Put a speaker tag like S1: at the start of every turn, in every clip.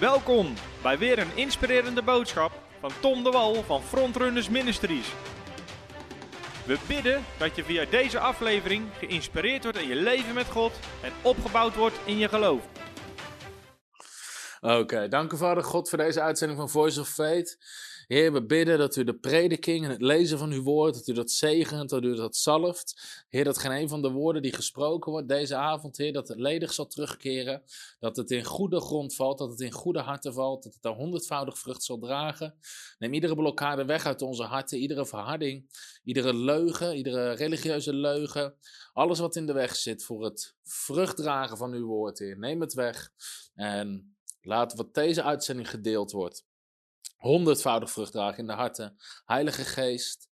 S1: Welkom bij weer een inspirerende boodschap van Tom de Wal van Frontrunners Ministries. We bidden dat je via deze aflevering geïnspireerd wordt in je leven met God en opgebouwd wordt in je geloof.
S2: Oké, dank u Vader God voor deze uitzending van Voice of Faith. Heer, we bidden dat u de prediking en het lezen van uw woord, dat u dat zegent, dat u dat zalft. Heer, dat geen een van de woorden die gesproken wordt deze avond, Heer, dat het ledig zal terugkeren. Dat het in goede grond valt, dat het in goede harten valt, dat het daar honderdvoudig vrucht zal dragen. Neem iedere blokkade weg uit onze harten, iedere verharding, iedere leugen, iedere religieuze leugen. Alles wat in de weg zit voor het vruchtdragen van uw woord, Heer. Neem het weg en laat wat deze uitzending gedeeld wordt honderdvoudig vrucht dragen in de harten. Heilige Geest,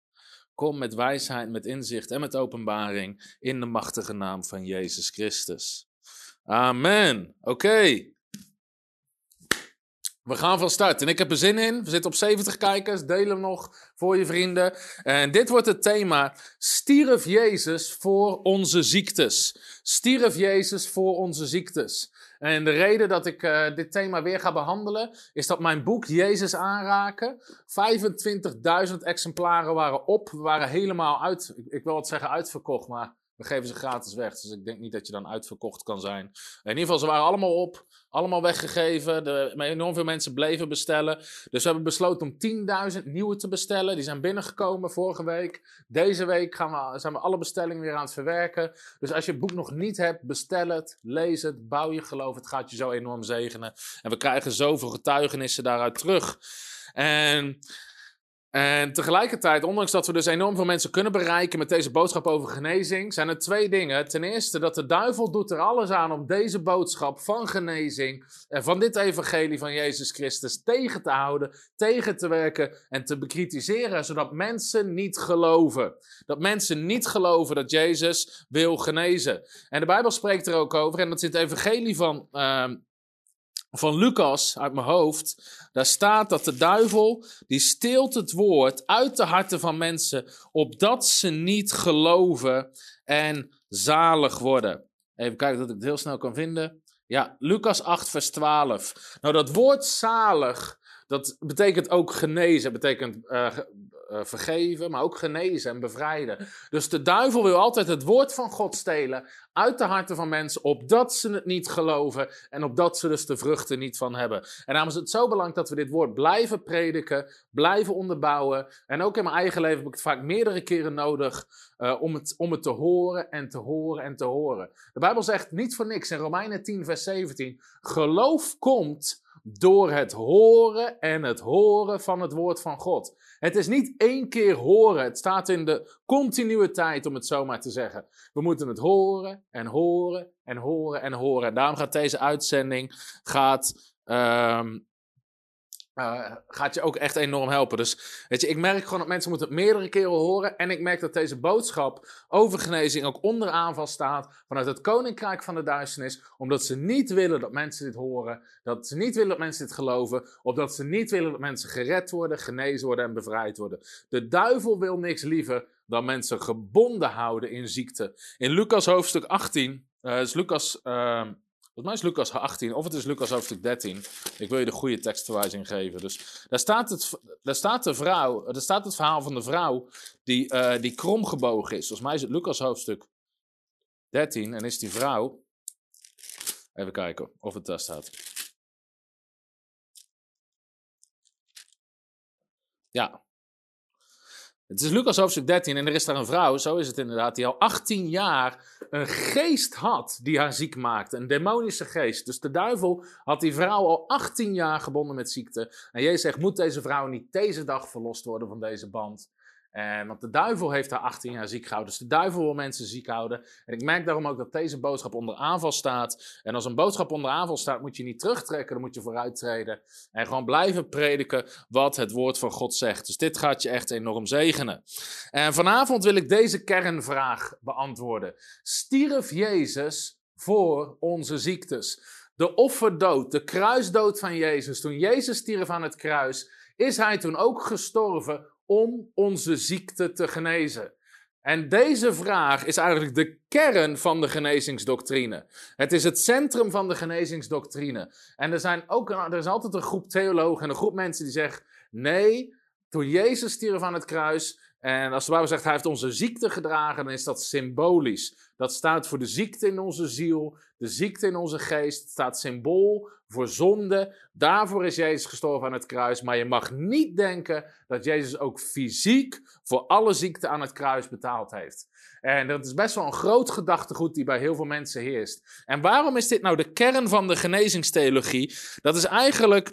S2: kom met wijsheid, met inzicht en met openbaring in de machtige naam van Jezus Christus. Amen. Oké. We gaan van start. En ik heb er zin in. We zitten op 70 kijkers. Deel hem nog voor je vrienden. En dit wordt het thema. Stierf Jezus voor onze ziektes. Stierf Jezus voor onze ziektes. En de reden dat ik uh, dit thema weer ga behandelen, is dat mijn boek Jezus aanraken. 25.000 exemplaren waren op. Waren helemaal uit, ik, ik wil wat zeggen uitverkocht, maar we geven ze gratis weg. Dus ik denk niet dat je dan uitverkocht kan zijn. In ieder geval, ze waren allemaal op. Allemaal weggegeven. De, enorm veel mensen bleven bestellen. Dus we hebben besloten om 10.000 nieuwe te bestellen. Die zijn binnengekomen vorige week. Deze week gaan we, zijn we alle bestellingen weer aan het verwerken. Dus als je het boek nog niet hebt, bestel het. Lees het. Bouw je geloof. Het gaat je zo enorm zegenen. En we krijgen zoveel getuigenissen daaruit terug. En en tegelijkertijd, ondanks dat we dus enorm veel mensen kunnen bereiken met deze boodschap over genezing, zijn er twee dingen. Ten eerste dat de duivel doet er alles aan om deze boodschap van genezing en van dit evangelie van Jezus Christus tegen te houden, tegen te werken en te bekritiseren, zodat mensen niet geloven. Dat mensen niet geloven dat Jezus wil genezen. En de Bijbel spreekt er ook over, en dat is het evangelie van... Uh, van Lucas uit mijn hoofd, daar staat dat de duivel, die steelt het woord uit de harten van mensen, opdat ze niet geloven en zalig worden. Even kijken dat ik het heel snel kan vinden. Ja, Lucas 8, vers 12. Nou, dat woord zalig, dat betekent ook genezen, betekent uh, uh, vergeven, maar ook genezen en bevrijden. Dus de duivel wil altijd het woord van God stelen uit de harten van mensen, opdat ze het niet geloven en opdat ze dus de vruchten niet van hebben. En daarom is het zo belangrijk dat we dit woord blijven prediken, blijven onderbouwen. En ook in mijn eigen leven heb ik het vaak meerdere keren nodig uh, om, het, om het te horen en te horen en te horen. De Bijbel zegt niet voor niks in Romeinen 10, vers 17: geloof komt door het horen en het horen van het woord van God. Het is niet één keer horen, het staat in de continuïteit om het zo maar te zeggen. We moeten het horen en horen en horen en horen. En daarom gaat deze uitzending gaat, um, uh, gaat je ook echt enorm helpen. Dus weet je, ik merk gewoon dat mensen moeten het meerdere keren horen. En ik merk dat deze boodschap over genezing ook onder aanval staat vanuit het koninkrijk van de duisternis. Omdat ze niet willen dat mensen dit horen. Dat ze niet willen dat mensen dit geloven. Omdat ze niet willen dat mensen gered worden, genezen worden en bevrijd worden. De duivel wil niks liever dan mensen gebonden houden in ziekte. In Lucas hoofdstuk 18, uh, is Lucas... Uh, Volgens mij is Lucas 18 of het is Lucas hoofdstuk 13. Ik wil je de goede tekstverwijzing geven. Dus daar staat het, daar staat de vrouw, daar staat het verhaal van de vrouw die, uh, die kromgebogen is. Volgens mij is het Lucas hoofdstuk 13 en is die vrouw. Even kijken of het daar staat. Ja, het is Lucas hoofdstuk 13 en er is daar een vrouw, zo is het inderdaad, die al 18 jaar een geest had die haar ziek maakte. Een demonische geest. Dus de duivel had die vrouw al 18 jaar gebonden met ziekte. En Jezus zegt, moet deze vrouw niet deze dag verlost worden van deze band? En, want de duivel heeft haar 18 jaar ziek gehouden. Dus de duivel wil mensen ziek houden. En ik merk daarom ook dat deze boodschap onder aanval staat. En als een boodschap onder aanval staat, moet je niet terugtrekken. Dan moet je vooruit treden. En gewoon blijven prediken wat het woord van God zegt. Dus dit gaat je echt enorm zegenen. En vanavond wil ik deze kernvraag beantwoorden. Stierf Jezus voor onze ziektes? De offerdood, de kruisdood van Jezus. Toen Jezus stierf aan het kruis, is hij toen ook gestorven om onze ziekte te genezen. En deze vraag is eigenlijk de kern van de genezingsdoctrine. Het is het centrum van de genezingsdoctrine. En er, zijn ook, er is altijd een groep theologen en een groep mensen die zeggen: nee, toen Jezus stierf aan het kruis, en als de Bijbel zegt hij heeft onze ziekte gedragen, dan is dat symbolisch. Dat staat voor de ziekte in onze ziel, de ziekte in onze geest. Het staat symbool voor zonde. Daarvoor is Jezus gestorven aan het kruis. Maar je mag niet denken dat Jezus ook fysiek voor alle ziekte aan het kruis betaald heeft. En dat is best wel een groot gedachtegoed die bij heel veel mensen heerst. En waarom is dit nou de kern van de genezingstheologie? Dat is eigenlijk.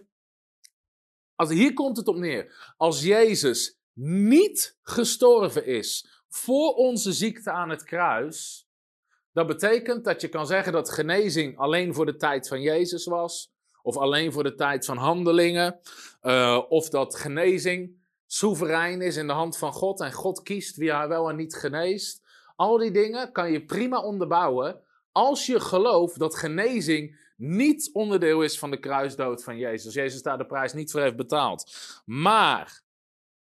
S2: Als, hier komt het op neer. Als Jezus niet gestorven is voor onze ziekte aan het kruis, dat betekent dat je kan zeggen dat genezing alleen voor de tijd van Jezus was, of alleen voor de tijd van handelingen, uh, of dat genezing soeverein is in de hand van God en God kiest wie hij wel en niet geneest. Al die dingen kan je prima onderbouwen als je gelooft dat genezing niet onderdeel is van de kruisdood van Jezus. Jezus daar de prijs niet voor heeft betaald. Maar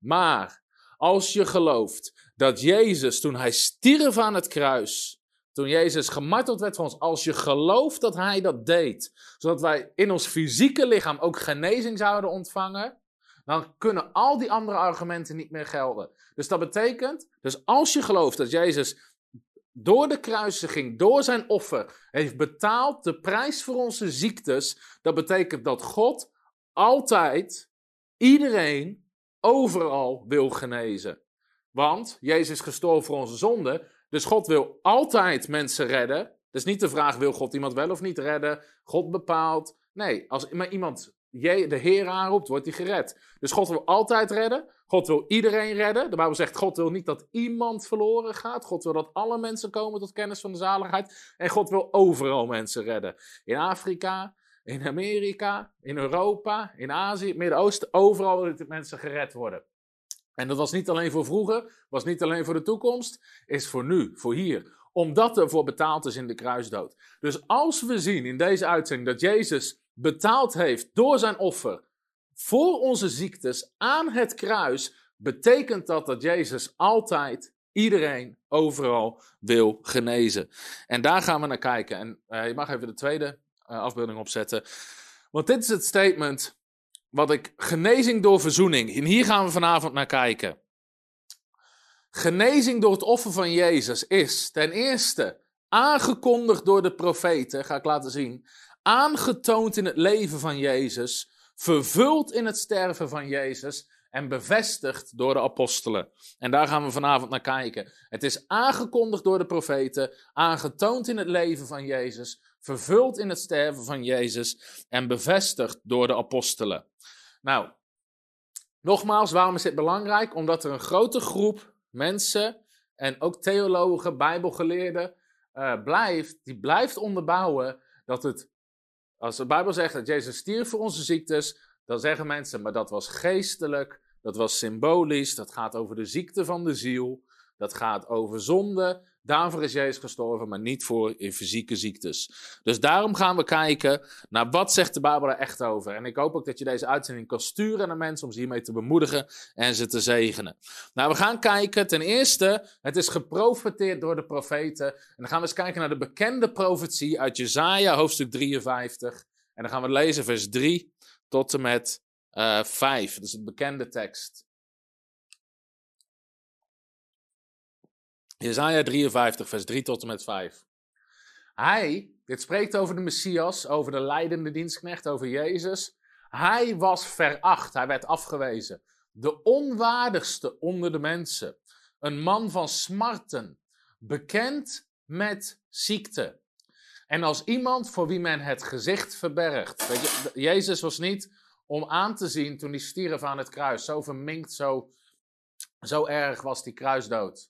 S2: maar als je gelooft dat Jezus, toen hij stierf aan het kruis, toen Jezus gemarteld werd voor ons, als je gelooft dat hij dat deed, zodat wij in ons fysieke lichaam ook genezing zouden ontvangen, dan kunnen al die andere argumenten niet meer gelden. Dus dat betekent, dus als je gelooft dat Jezus door de kruisiging, door zijn offer, heeft betaald de prijs voor onze ziektes, dat betekent dat God altijd iedereen overal wil genezen. Want Jezus is gestorven voor onze zonde. Dus God wil altijd mensen redden. Dus niet de vraag: wil God iemand wel of niet redden? God bepaalt. Nee, als iemand de Heer aanroept, wordt hij gered. Dus God wil altijd redden. God wil iedereen redden. De Bijbel zegt: God wil niet dat iemand verloren gaat. God wil dat alle mensen komen tot kennis van de zaligheid. En God wil overal mensen redden. In Afrika, in Amerika, in Europa, in Azië, Midden-Oosten, overal willen mensen gered worden. En dat was niet alleen voor vroeger, was niet alleen voor de toekomst, is voor nu, voor hier. Omdat er voor betaald is in de kruisdood. Dus als we zien in deze uitzending dat Jezus betaald heeft door zijn offer voor onze ziektes aan het kruis, betekent dat dat Jezus altijd iedereen overal wil genezen. En daar gaan we naar kijken. En uh, je mag even de tweede afbeelding opzetten. Want dit is het statement wat ik genezing door verzoening. En hier gaan we vanavond naar kijken. Genezing door het offer van Jezus is ten eerste aangekondigd door de profeten, ga ik laten zien. Aangetoond in het leven van Jezus, vervuld in het sterven van Jezus en bevestigd door de apostelen. En daar gaan we vanavond naar kijken. Het is aangekondigd door de profeten, aangetoond in het leven van Jezus, vervuld in het sterven van Jezus en bevestigd door de apostelen. Nou, nogmaals, waarom is dit belangrijk? Omdat er een grote groep mensen en ook theologen, bijbelgeleerden, uh, blijft, die blijft onderbouwen dat het, als de Bijbel zegt dat Jezus stierf voor onze ziektes, dan zeggen mensen, maar dat was geestelijk, dat was symbolisch, dat gaat over de ziekte van de ziel, dat gaat over zonde, Daarvoor is Jezus gestorven, maar niet voor in fysieke ziektes. Dus daarom gaan we kijken naar wat zegt de Bijbel er echt over. En ik hoop ook dat je deze uitzending kan sturen naar mensen om ze hiermee te bemoedigen en ze te zegenen. Nou, we gaan kijken. Ten eerste, het is geprofeteerd door de profeten. En dan gaan we eens kijken naar de bekende profetie uit Jezaja, hoofdstuk 53. En dan gaan we lezen vers 3 tot en met uh, eh, 5. Dat is het bekende tekst. Jezaja 53, vers 3 tot en met 5. Hij, dit spreekt over de Messias, over de leidende dienstknecht, over Jezus. Hij was veracht, hij werd afgewezen. De onwaardigste onder de mensen. Een man van smarten, bekend met ziekte. En als iemand voor wie men het gezicht verbergt. Jezus was niet om aan te zien toen hij stierf aan het kruis. Zo verminkt, zo, zo erg was die kruisdood.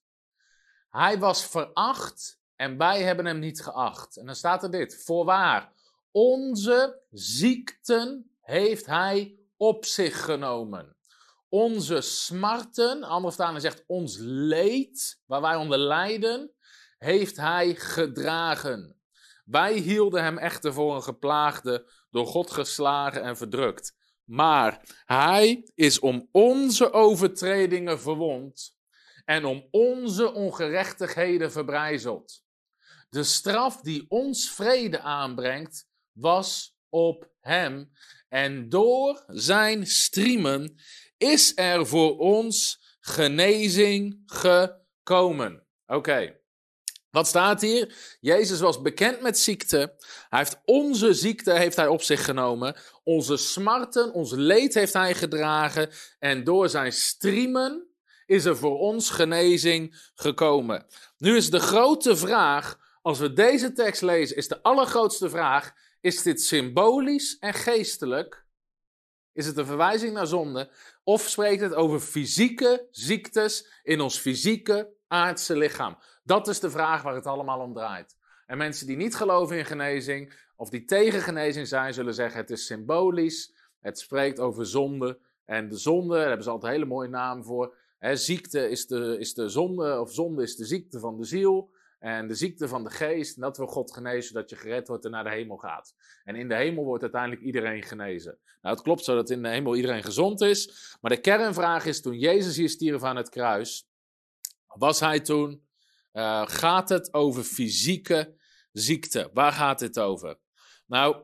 S2: Hij was veracht en wij hebben hem niet geacht. En dan staat er dit: Voorwaar, onze ziekten heeft hij op zich genomen. Onze smarten, andere vertaling zegt ons leed, waar wij onder lijden, heeft hij gedragen. Wij hielden hem echter voor een geplaagde, door God geslagen en verdrukt. Maar hij is om onze overtredingen verwond en om onze ongerechtigheden verbrijzeld. De straf die ons vrede aanbrengt, was op hem. En door zijn striemen is er voor ons genezing gekomen. Oké. Wat staat hier? Jezus was bekend met ziekte. Hij heeft onze ziekte heeft hij op zich genomen. Onze smarten, ons leed heeft hij gedragen. En door zijn striemen is er voor ons genezing gekomen. Nu is de grote vraag, als we deze tekst lezen, is de allergrootste vraag: is dit symbolisch en geestelijk? Is het een verwijzing naar zonde? Of spreekt het over fysieke ziektes in ons fysieke aardse lichaam? Dat is de vraag waar het allemaal om draait. En mensen die niet geloven in genezing of die tegen genezing zijn, zullen zeggen het is symbolisch. Het spreekt over zonde. En de zonde, daar hebben ze altijd een hele mooie naam voor. ziekte is de, is de zonde, of zonde is de ziekte van de ziel. En de ziekte van de geest, en dat wil God genezen, zodat je gered wordt en naar de hemel gaat. En in de hemel wordt uiteindelijk iedereen genezen. Nou, het klopt zo dat in de hemel iedereen gezond is. Maar de kernvraag is, toen Jezus hier stierf aan het kruis, was hij toen, uh, gaat het over fysieke ziekte? Waar gaat het over? Nou,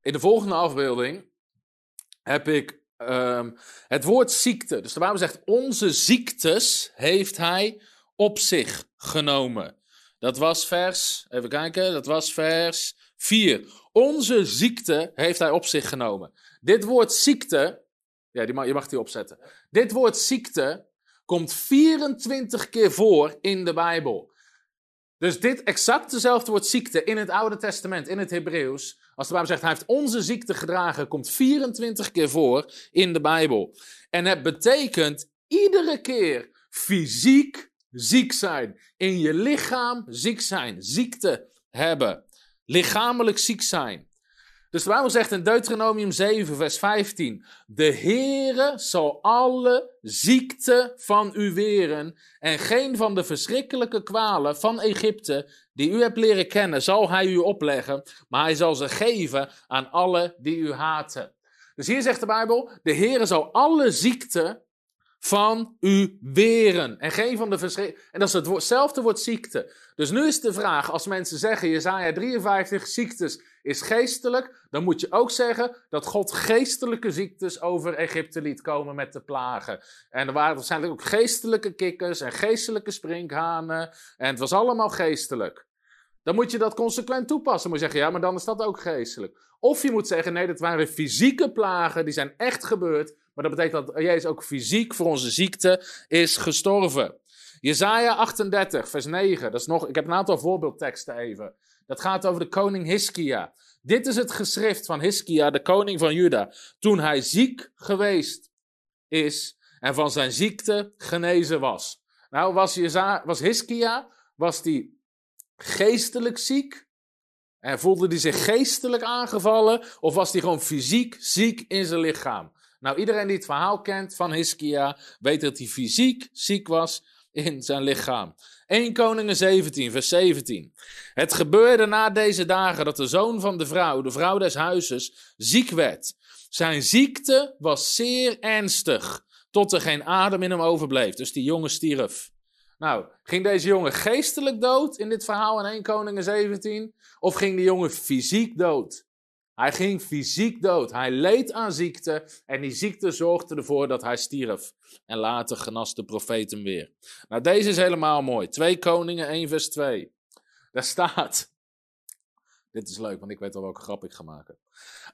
S2: in de volgende afbeelding heb ik um, het woord ziekte. Dus de Bijbel zegt, onze ziektes heeft hij op zich genomen. Dat was vers, even kijken, dat was vers 4. Onze ziekte heeft hij op zich genomen. Dit woord ziekte, ja, die mag, je mag die opzetten. Dit woord ziekte komt 24 keer voor in de Bijbel. Dus dit exact dezelfde woord ziekte in het Oude Testament, in het Hebreeuws, als de Bijbel zegt hij heeft onze ziekte gedragen, komt 24 keer voor in de Bijbel. En het betekent iedere keer fysiek ziek zijn. In je lichaam ziek zijn. Ziekte hebben. Lichamelijk ziek zijn. Dus de Bijbel zegt in Deuteronomium 7, vers 15: De Heere zal alle ziekte van u weren, en geen van de verschrikkelijke kwalen van Egypte, die u hebt leren kennen, zal hij u opleggen, maar hij zal ze geven aan alle die u haten. Dus hier zegt de Bijbel: De Heere zal alle ziekte van u weren. En geen van de verschrikkelijke. En dat is hetzelfde woord ziekte. Dus nu is de vraag: als mensen zeggen Jezaja 53 ziektes is geestelijk, dan moet je ook zeggen dat God geestelijke ziektes over Egypte liet komen met de plagen. En er waren waarschijnlijk ook geestelijke kikkers en geestelijke sprinkhanen. En het was allemaal geestelijk. Dan moet je dat consequent toepassen. Moet je zeggen, ja, maar dan is dat ook geestelijk. Of je moet zeggen, nee, dat waren fysieke plagen, die zijn echt gebeurd. Maar dat betekent dat Jezus ook fysiek voor onze ziekte is gestorven. Jezaja 38, vers 9. Dat is nog, ik heb een aantal voorbeeldteksten even. Dat gaat over de koning Hiskia. Dit is het geschrift van Hiskia, de koning van Juda. Toen hij ziek geweest is en van zijn ziekte genezen was. Nou, was, Jeza, was Hiskia, was die geestelijk ziek? En voelde hij zich geestelijk aangevallen? Of was hij gewoon fysiek ziek in zijn lichaam? Nou, iedereen die het verhaal kent van Hiskia, weet dat hij fysiek ziek was in zijn lichaam. 1 Koningen 17, vers 17. Het gebeurde na deze dagen dat de zoon van de vrouw, de vrouw des huizes, ziek werd. Zijn ziekte was zeer ernstig, tot er geen adem in hem overbleef. Dus die jongen stierf. Nou, ging deze jongen geestelijk dood in dit verhaal in 1 Koningen 17? Of ging die jongen fysiek dood? Hij ging fysiek dood. Hij leed aan ziekte en die ziekte zorgde ervoor dat hij stierf. En later genas de profeet hem weer. Nou, deze is helemaal mooi. 2 Koningen 1 vers 2. Daar staat. Dit is leuk, want ik weet al welke grap ik ga maken.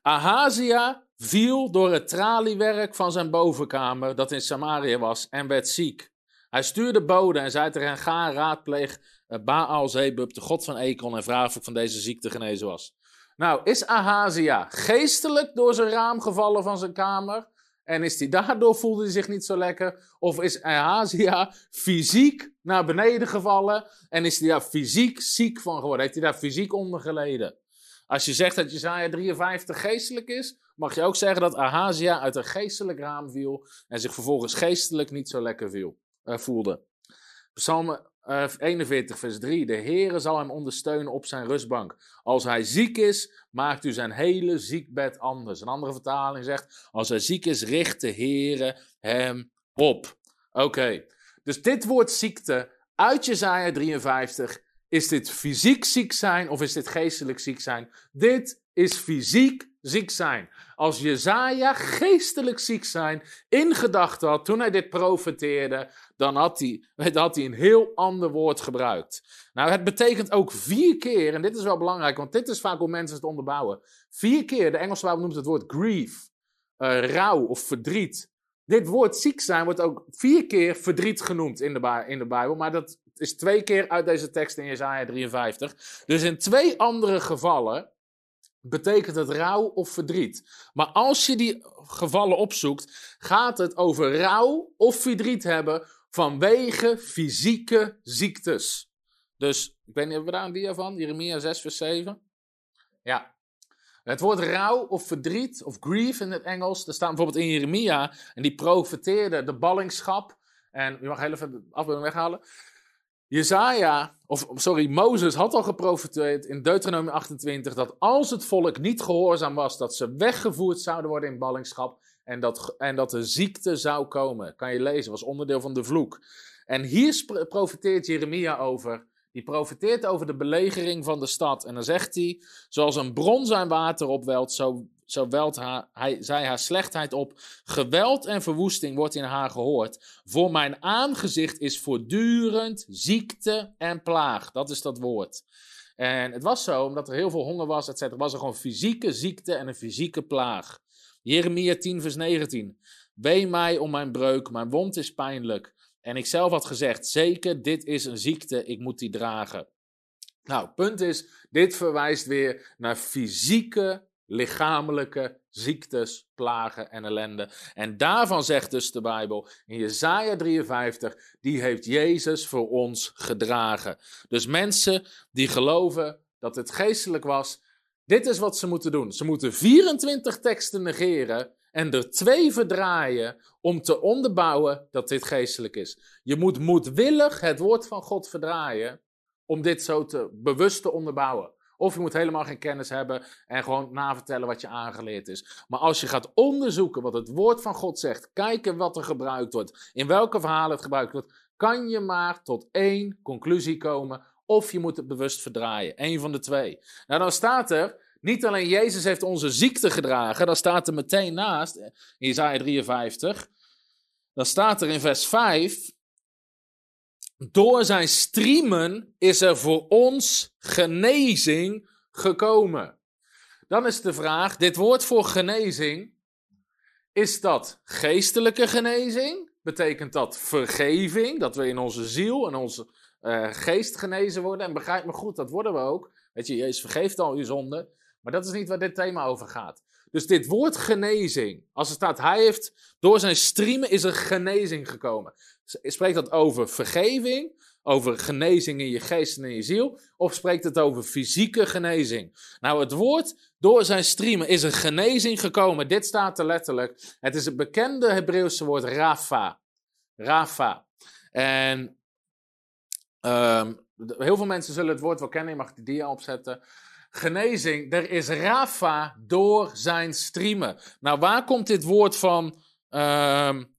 S2: Ahazia viel door het traliewerk van zijn bovenkamer, dat in Samaria was, en werd ziek. Hij stuurde boden en zei tegen hen: Ga raadpleeg eh, Baal Zebub, de god van Ekon, en vraag of ik van deze ziekte genezen was. Nou, is Ahazia geestelijk door zijn raam gevallen van zijn kamer? En is hij daardoor voelde hij zich niet zo lekker? Of is Ahazia fysiek naar beneden gevallen en is hij daar fysiek ziek van geworden? Heeft hij daar fysiek onder geleden? Als je zegt dat Jezaja 53 geestelijk is, mag je ook zeggen dat Ahazia uit een geestelijk raam viel en zich vervolgens geestelijk niet zo lekker viel, uh, voelde. Psalm 41, eh, vers 3. De Heere zal hem ondersteunen op zijn rustbank. Als hij ziek is, maakt u zijn hele ziekbed anders. Een andere vertaling zegt, als hij ziek is, richt de Heere hem op. Oké, Dus dit woord ziekte uit Jezaja 53, is dit fysiek ziek zijn of is dit geestelijk ziek zijn? Dit is fysiek ziek zijn. Als Jezaja geestelijk ziek zijn in gedachten had toen hij dit profeteerde, dan had hij, had hij een heel ander woord gebruikt. Nou, het betekent ook vier keer, en dit is wel belangrijk, want dit is vaak hoe mensen het onderbouwen. Vier keer, de Engelse Bijbel noemt het woord grief, uh, rouw of verdriet. Dit woord ziek zijn wordt ook vier keer verdriet genoemd in de, in de Bijbel, maar dat is twee keer uit deze tekst in Jesaja 53. Dus in twee andere gevallen betekent het rouw of verdriet. Maar als je die gevallen opzoekt, gaat het over rouw of verdriet hebben vanwege fysieke ziektes. Dus, ik weet niet, hebben we daar een dia van? Jeremia 6 vers 7? Ja. Het woord rouw of verdriet of grief in het Engels, er staat bijvoorbeeld in Jeremia, en die profeteerde de ballingschap. En je mag heel even de afbeelding weghalen. Jezaja, of sorry, Mozes had al geprofiteerd in Deuteronomie 28 dat als het volk niet gehoorzaam was, dat ze weggevoerd zouden worden in ballingschap en dat, en dat de ziekte zou komen. Kan je lezen, was onderdeel van de vloek. En hier profiteert Jeremia over. Die profiteert over de belegering van de stad. En dan zegt hij: Zoals een bron zijn water opwelt, zo zo welt haar, hij, zij haar slechtheid op. Geweld en verwoesting wordt in haar gehoord. Voor mijn aangezicht is voortdurend ziekte en plaag. Dat is dat woord. En het was zo, omdat er heel veel honger was, etc. was er gewoon fysieke ziekte en een fysieke plaag. Jeremia 10, vers 19. Wee mij om mijn breuk, mijn wond is pijnlijk. En ik zelf had gezegd, zeker, dit is een ziekte, ik moet die dragen. Nou, punt is, dit verwijst weer naar fysieke lichamelijke ziektes, plagen en ellende. En daarvan zegt dus de Bijbel in Jesaja 53, die heeft Jezus voor ons gedragen. Dus mensen die geloven dat het geestelijk was, dit is wat ze moeten doen. Ze moeten 24 teksten negeren en er twee verdraaien om te onderbouwen dat dit geestelijk is. Je moet moedwillig het woord van God verdraaien om dit zo te bewust te onderbouwen. Of je moet helemaal geen kennis hebben en gewoon navertellen wat je aangeleerd is. Maar als je gaat onderzoeken wat het woord van God zegt, kijken wat er gebruikt wordt, in welke verhalen het gebruikt wordt, kan je maar tot één conclusie komen. Of je moet het bewust verdraaien. Eén van de twee. Nou, dan staat er, niet alleen Jezus heeft onze ziekte gedragen, dan staat er meteen naast, in Isaiah 53, dan staat er in vers 5, door zijn streamen is er voor ons genezing gekomen. Dan is de vraag: dit woord voor genezing, is dat geestelijke genezing? Betekent dat vergeving? Dat we in onze ziel en onze uh, geest genezen worden? En begrijp me goed, dat worden we ook. Weet je, Jezus vergeeft al uw zonde. Maar dat is niet waar dit thema over gaat. Dus dit woord genezing, als er staat, hij heeft door zijn streamen is er genezing gekomen. Spreekt dat over vergeving, over genezing in je geest en in je ziel? Of spreekt het over fysieke genezing? Nou, het woord door zijn streamen is een genezing gekomen. Dit staat er letterlijk. Het is het bekende Hebreeuwse woord Rafa. Rafa. En um, heel veel mensen zullen het woord wel kennen. Je mag die dia opzetten. Genezing, er is Rafa door zijn streamen. Nou, waar komt dit woord van um,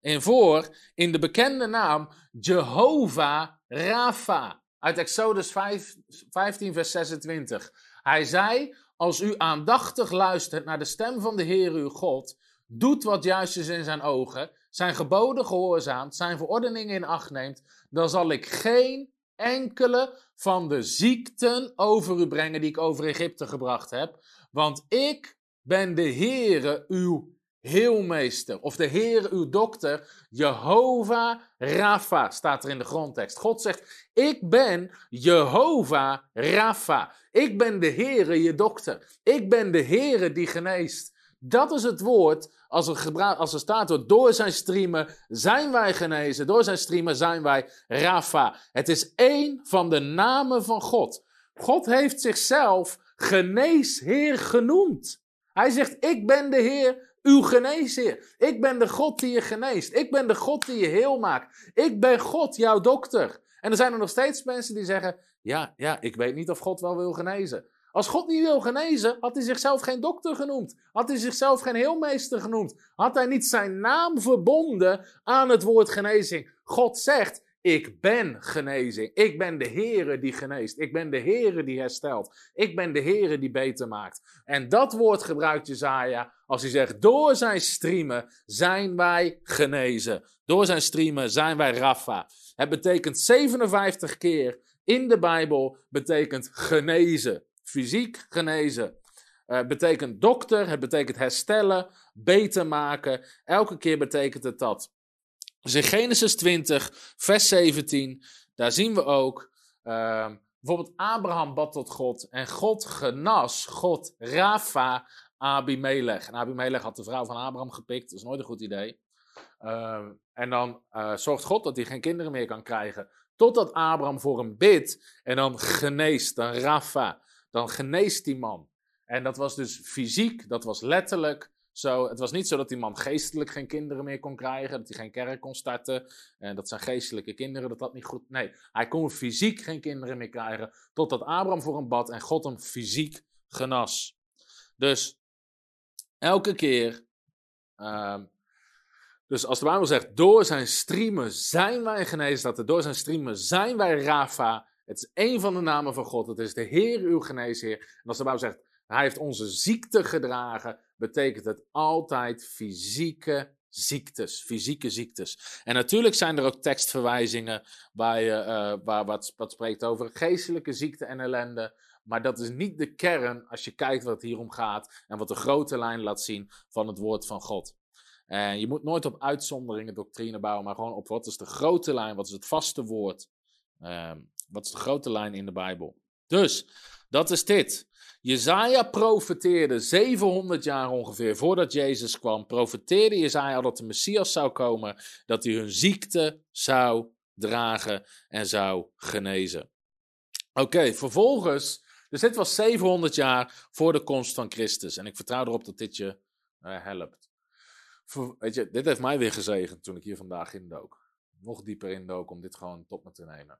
S2: in voor in de bekende naam Jehovah Rafa. Uit Exodus 5, 15, vers 26. Hij zei: Als u aandachtig luistert naar de stem van de Heer uw God, doet wat juist is in zijn ogen, zijn geboden gehoorzaamt, zijn verordeningen in acht neemt, dan zal ik geen enkele van de ziekten over u brengen die ik over Egypte gebracht heb. Want ik ben de Heere uw heelmeester of de Heer uw dokter, Jehovah Rapha, staat er in de grondtekst. God zegt, ik ben Jehovah Rapha. Ik ben de Heere je dokter. Ik ben de Heere die geneest. Dat is het woord als er, als er staat, door zijn streamen zijn wij genezen. Door zijn streamen zijn wij Rapha. Het is één van de namen van God. God heeft zichzelf geneesheer genoemd. Hij zegt, ik ben de Heer uw geneesheer. Ik ben de God die je geneest. Ik ben de God die je heel maakt. Ik ben God, jouw dokter. En er zijn er nog steeds mensen die zeggen: Ja, ja, ik weet niet of God wel wil genezen. Als God niet wil genezen, had hij zichzelf geen dokter genoemd. Had hij zichzelf geen heelmeester genoemd. Had hij niet zijn naam verbonden aan het woord genezing. God zegt, ik ben genezing. Ik ben de Heere die geneest. Ik ben de Heere die herstelt. Ik ben de Heere die beter maakt. En dat woord gebruikt Jezaja als hij zegt, door zijn striemen zijn wij genezen. Door zijn striemen zijn wij Rafa. Het betekent 57 keer in de Bijbel betekent genezen. Fysiek genezen. Uh, betekent dokter, het betekent herstellen, beter maken. Elke keer betekent het dat. Dus in Genesis 20, vers 17, daar zien we ook. Uh, bijvoorbeeld Abraham bad tot God en God genas, God Rafa, Abimelech. En Abimelech had de vrouw van Abraham gepikt, dat is nooit een goed idee. Uh, en dan uh, zorgt God dat hij geen kinderen meer kan krijgen. Totdat Abraham voor hem bidt en dan geneest, dan Rafa, dan geneest die man. En dat was dus fysiek, dat was letterlijk zo. Het was niet zo dat die man geestelijk geen kinderen meer kon krijgen, dat hij geen kerk kon starten en dat zijn geestelijke kinderen, dat dat niet goed... Nee, hij kon fysiek geen kinderen meer krijgen, totdat Abraham voor hem bad en God hem fysiek genas. Dus elke keer... Uh, dus als de Bijbel zegt, door zijn striemen zijn wij genezen, dat er door zijn striemen zijn wij Rafa. Het is één van de namen van God. Het is de Heer, uw geneesheer. En als de Bijbel zegt, hij heeft onze ziekte gedragen, betekent het altijd fysieke ziektes. Fysieke ziektes. En natuurlijk zijn er ook tekstverwijzingen waar, je, uh, waar wat, wat spreekt over geestelijke ziekte en ellende. Maar dat is niet de kern als je kijkt wat het hier om gaat en wat de grote lijn laat zien van het woord van God. En je moet nooit op uitzonderingen doctrine bouwen, maar gewoon op wat is de grote lijn, wat is het vaste woord, um, wat is de grote lijn in de Bijbel. Dus, dat is dit. Jezaja profeteerde 700 jaar ongeveer voordat Jezus kwam, profeteerde Jezaja dat de Messias zou komen, dat hij hun ziekte zou dragen en zou genezen. Oké, vervolgens, dus dit was 700 jaar voor de komst van Christus en ik vertrouw erop dat dit je uh, helpt. Weet je, dit heeft mij weer gezegend toen ik hier vandaag indook. Nog dieper indook om dit gewoon tot me te nemen.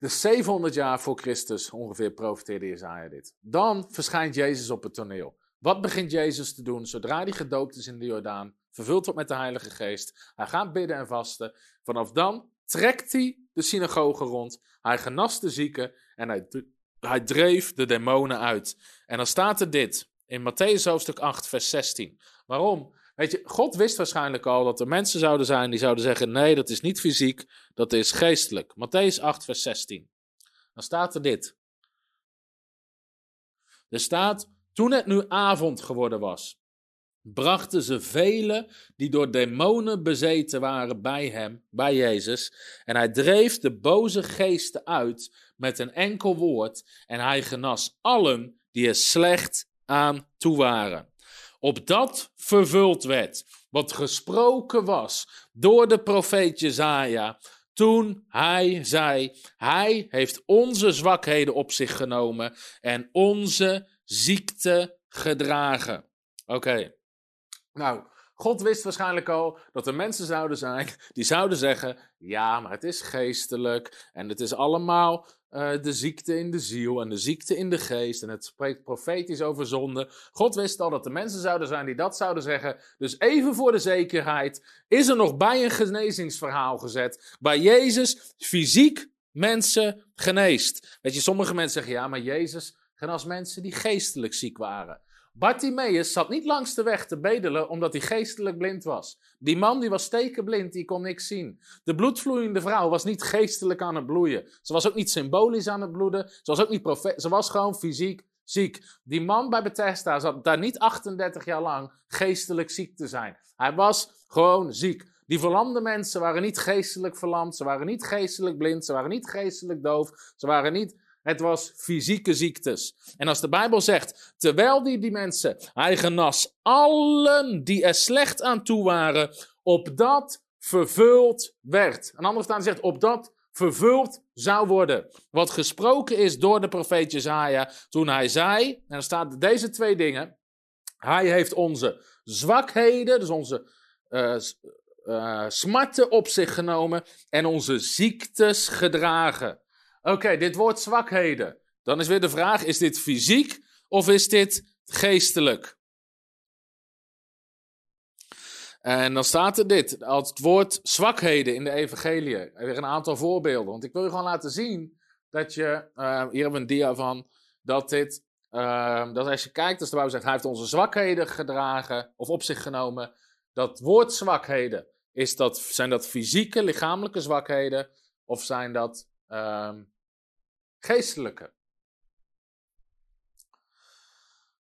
S2: Dus 700 jaar voor Christus ongeveer profeteerde Jezaja dit. Dan verschijnt Jezus op het toneel. Wat begint Jezus te doen zodra hij gedoopt is in de Jordaan, vervuld wordt met de Heilige Geest? Hij gaat bidden en vasten. Vanaf dan trekt hij de synagoge rond. Hij genas de zieken en hij, hij dreef de demonen uit. En dan staat er dit in Matthäus hoofdstuk 8, vers 16. Waarom? Weet je, God wist waarschijnlijk al dat er mensen zouden zijn die zouden zeggen: nee, dat is niet fysiek, dat is geestelijk. Matthäus 8, vers 16. Dan staat er dit. Er staat: Toen het nu avond geworden was, brachten ze velen die door demonen bezeten waren bij hem, bij Jezus. En hij dreef de boze geesten uit met een enkel woord. En hij genas allen die er slecht aan toe waren opdat vervuld werd wat gesproken was door de profeet Jezaja toen hij zei: Hij heeft onze zwakheden op zich genomen en onze ziekte gedragen. Oké. Nou, God wist waarschijnlijk al dat er mensen zouden zijn die zouden zeggen: Ja, maar het is geestelijk en het is allemaal uh, de ziekte in de ziel en de ziekte in de geest. En het spreekt profetisch over zonde. God wist al dat er mensen zouden zijn die dat zouden zeggen. Dus even voor de zekerheid is er nog bij een genezingsverhaal gezet. Bij Jezus fysiek mensen geneest. Weet je, sommige mensen zeggen ja, maar Jezus genas mensen die geestelijk ziek waren. Bartimaeus zat niet langs de weg te bedelen omdat hij geestelijk blind was. Die man die was stekenblind, die kon niks zien. De bloedvloeiende vrouw was niet geestelijk aan het bloeien. Ze was ook niet symbolisch aan het bloeden. Ze was ook niet profeet. Ze was gewoon fysiek ziek. Die man bij Bethesda zat daar niet 38 jaar lang geestelijk ziek te zijn. Hij was gewoon ziek. Die verlamde mensen waren niet geestelijk verlamd. Ze waren niet geestelijk blind. Ze waren niet geestelijk doof. Ze waren niet het was fysieke ziektes. En als de Bijbel zegt, terwijl die, die mensen, hij genas allen die er slecht aan toe waren, opdat vervuld werd. Een andere staan zegt, opdat vervuld zou worden. Wat gesproken is door de profeet Jezaja toen hij zei, en er staat deze twee dingen, hij heeft onze zwakheden, dus onze uh, smarten op zich genomen en onze ziektes gedragen. Oké, dit woord zwakheden. Dan is weer de vraag: is dit fysiek of is dit geestelijk? En dan staat er dit, als het woord zwakheden in de evangelie. Weer een aantal voorbeelden. Want ik wil je gewoon laten zien dat je, uh, hier hebben we een dia van, dat dit, uh, dat als je kijkt, als de Bijbel zegt, hij heeft onze zwakheden gedragen of op zich genomen. Dat woord zwakheden, is dat, zijn dat fysieke, lichamelijke zwakheden of zijn dat uh, geestelijke?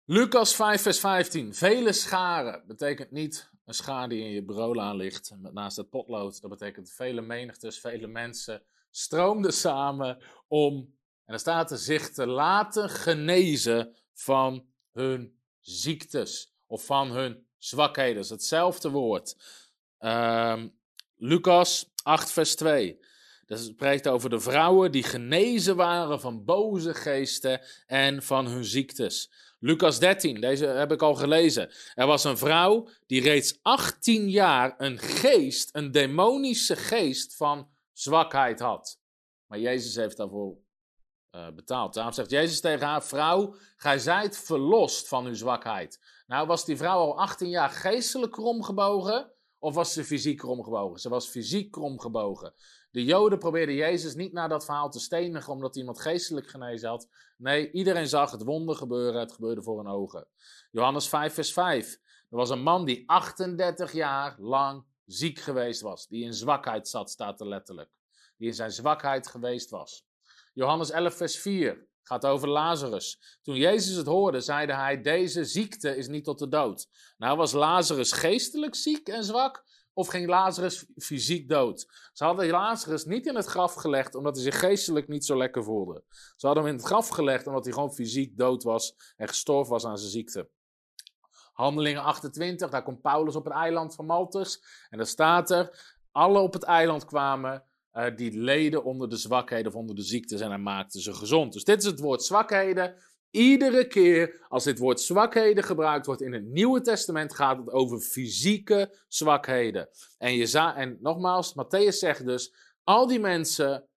S2: Lucas 5, vers 15. Vele scharen betekent niet een schaar die in je bureau ligt naast het potlood. Dat betekent vele menigtes, vele mensen stroomden samen om, en dan staat er, zich te laten genezen van hun ziektes of van hun zwakheden. Dat is hetzelfde woord. Uh, Lucas 8, vers 2. Dat spreekt over de vrouwen die genezen waren van boze geesten en van hun ziektes. Lucas 13, deze heb ik al gelezen. Er was een vrouw die reeds 18 jaar een geest, een demonische geest van zwakheid had. Maar Jezus heeft daarvoor uh, betaald. Daarom zegt Jezus tegen haar: Vrouw, gij zijt verlost van uw zwakheid. Nou, was die vrouw al 18 jaar geestelijk kromgebogen? Of was ze fysiek kromgebogen? Ze was fysiek kromgebogen. De Joden probeerden Jezus niet naar dat verhaal te stenigen omdat iemand geestelijk genezen had. Nee, iedereen zag het wonder gebeuren. Het gebeurde voor hun ogen. Johannes 5, vers 5. Er was een man die 38 jaar lang ziek geweest was. Die in zwakheid zat, staat er letterlijk. Die in zijn zwakheid geweest was. Johannes 11, vers 4 gaat over Lazarus. Toen Jezus het hoorde, zeide hij: Deze ziekte is niet tot de dood. Nou was Lazarus geestelijk ziek en zwak, of ging Lazarus fysiek dood? Ze hadden Lazarus niet in het graf gelegd omdat hij zich geestelijk niet zo lekker voelde. Ze hadden hem in het graf gelegd omdat hij gewoon fysiek dood was en gestorven was aan zijn ziekte. Handelingen 28, daar komt Paulus op het eiland van Maltus. En daar staat er: alle op het eiland kwamen uh, die leden onder de zwakheden of onder de ziektes en hij maakte ze gezond. Dus dit is het woord zwakheden. Iedere keer als dit woord zwakheden gebruikt wordt in het Nieuwe Testament, gaat het over fysieke zwakheden. En, je en nogmaals, Matthäus zegt dus: al die mensen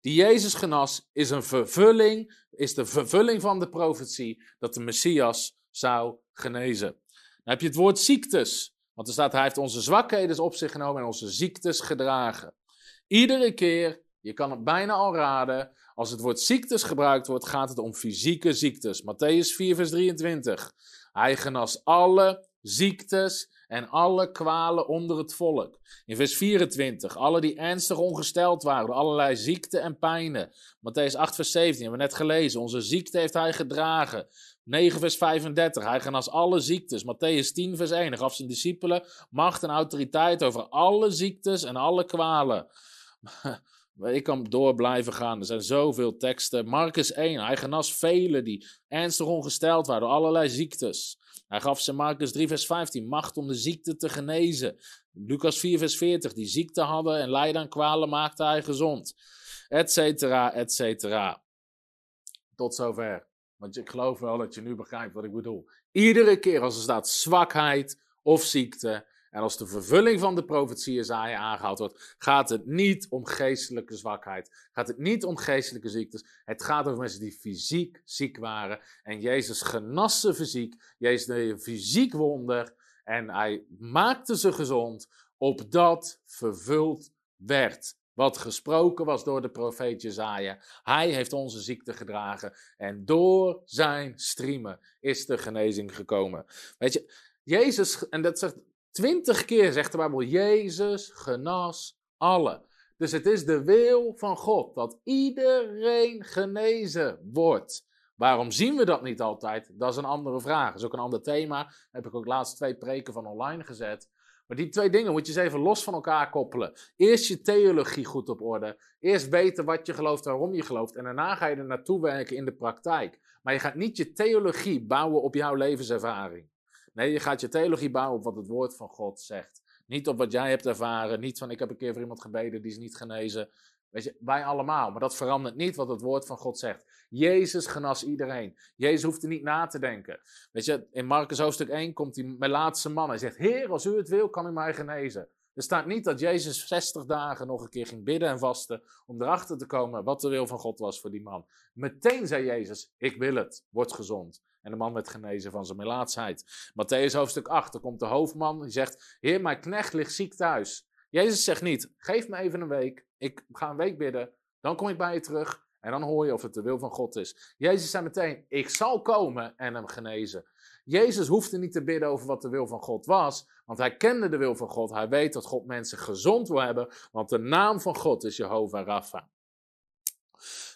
S2: die Jezus genas, is een vervulling, is de vervulling van de profetie dat de Messias zou genezen. Dan heb je het woord ziektes. Want er staat, hij heeft onze zwakheden op zich genomen en onze ziektes gedragen. Iedere keer, je kan het bijna al raden, als het woord ziektes gebruikt wordt, gaat het om fysieke ziektes. Matthäus 4, vers 23. Hij genas alle ziektes en alle kwalen onder het volk. In vers 24, alle die ernstig ongesteld waren door allerlei ziekten en pijnen. Matthäus 8, vers 17, hebben we net gelezen. Onze ziekte heeft hij gedragen. 9, vers 35, hij genas alle ziektes. Matthäus 10, vers 1, gaf zijn discipelen macht en autoriteit over alle ziektes en alle kwalen. Ik kan door blijven gaan. Er zijn zoveel teksten. Marcus 1. Hij genas velen die ernstig ongesteld waren door allerlei ziektes. Hij gaf ze Marcus 3, vers 15 macht om de ziekte te genezen. Lucas 4, vers 40. Die ziekte hadden en lijden aan kwalen maakte hij gezond. Etcetera, etcetera. Tot zover. Want ik geloof wel dat je nu begrijpt wat ik bedoel. Iedere keer als er staat zwakheid of ziekte, en als de vervulling van de profetie Jezaja aangehaald wordt, gaat het niet om geestelijke zwakheid. Gaat het niet om geestelijke ziektes. Het gaat over mensen die fysiek ziek waren. En Jezus genas ze fysiek. Jezus deed een fysiek wonder. En hij maakte ze gezond, opdat vervuld werd. Wat gesproken was door de profeet Jezaja. Hij heeft onze ziekte gedragen. En door zijn striemen is de genezing gekomen. Weet je, Jezus, en dat zegt Twintig keer zegt de Bijbel, Jezus genas alle. Dus het is de wil van God dat iedereen genezen wordt. Waarom zien we dat niet altijd? Dat is een andere vraag. Dat is ook een ander thema. Daar heb ik ook laatst twee preken van online gezet. Maar die twee dingen moet je eens even los van elkaar koppelen. Eerst je theologie goed op orde. Eerst weten wat je gelooft, waarom je gelooft. En daarna ga je er naartoe werken in de praktijk. Maar je gaat niet je theologie bouwen op jouw levenservaring. Nee, je gaat je theologie bouwen op wat het woord van God zegt. Niet op wat jij hebt ervaren. Niet van ik heb een keer voor iemand gebeden, die is niet genezen. Weet je, wij allemaal. Maar dat verandert niet wat het woord van God zegt. Jezus genas iedereen. Jezus hoeft er niet na te denken. Weet je, in Marcus hoofdstuk 1 komt die laatste man. Hij zegt, Heer, als u het wil, kan u mij genezen. Er staat niet dat Jezus 60 dagen nog een keer ging bidden en vasten om erachter te komen wat de wil van God was voor die man. Meteen zei Jezus, ik wil het, word gezond. En de man werd genezen van zijn melaatsheid. Matthäus hoofdstuk 8, er komt de hoofdman, die zegt, heer, mijn knecht ligt ziek thuis. Jezus zegt niet, geef me even een week, ik ga een week bidden, dan kom ik bij je terug en dan hoor je of het de wil van God is. Jezus zei meteen, ik zal komen en hem genezen. Jezus hoefde niet te bidden over wat de wil van God was, want hij kende de wil van God. Hij weet dat God mensen gezond wil hebben, want de naam van God is Jehovah Rapha.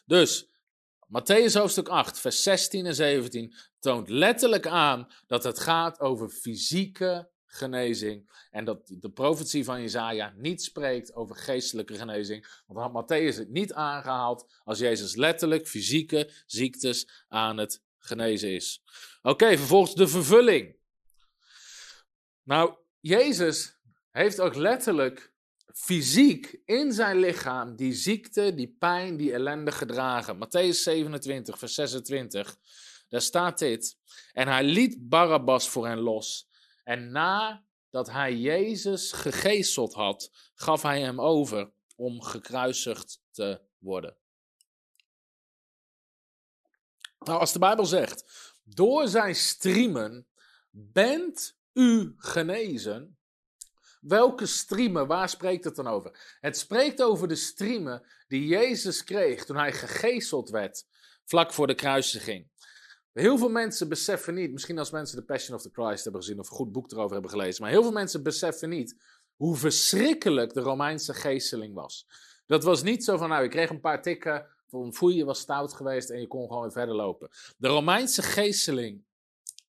S2: Dus, Matthäus hoofdstuk 8, vers 16 en 17 toont letterlijk aan dat het gaat over fysieke genezing. En dat de profetie van Jezaja niet spreekt over geestelijke genezing. Want dan had Matthäus het niet aangehaald als Jezus letterlijk fysieke ziektes aan het genezen is. Oké, vervolgens de vervulling. Nou, Jezus heeft ook letterlijk fysiek in zijn lichaam die ziekte, die pijn, die ellende gedragen. Matthäus 27, vers 26. Daar staat dit. En hij liet Barabbas voor hen los. En nadat hij Jezus gegezeld had, gaf hij hem over om gekruisigd te worden. Nou, als de Bijbel zegt, door zijn striemen bent u genezen. Welke striemen, waar spreekt het dan over? Het spreekt over de striemen die Jezus kreeg toen hij gegezeld werd, vlak voor de kruisiging. Heel veel mensen beseffen niet, misschien als mensen The Passion of the Christ hebben gezien of een goed boek erover hebben gelezen, maar heel veel mensen beseffen niet hoe verschrikkelijk de Romeinse geesteling was. Dat was niet zo van, nou, ik kreeg een paar tikken, van je was stout geweest en je kon gewoon weer verder lopen. De Romeinse geesteling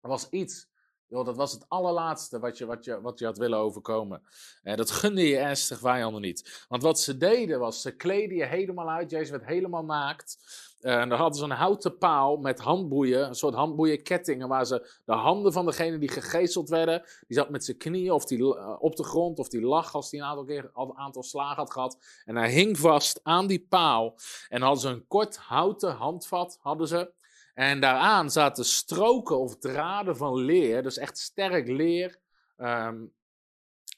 S2: was iets, joh, dat was het allerlaatste wat je, wat je, wat je had willen overkomen. En dat gunde je ernstig vijanden niet. Want wat ze deden was, ze kleden je helemaal uit, Jezus werd helemaal naakt. Eh, en dan hadden ze een houten paal met handboeien, een soort handboeienkettingen, waar ze de handen van degene die gegezeld werden, die zat met zijn knieën of die, uh, op de grond, of die lag als hij een aantal keer een aantal slagen had gehad. En hij hing vast aan die paal. En hadden ze een kort houten handvat, hadden ze. En daaraan zaten stroken of draden van leer, dus echt sterk leer. Um,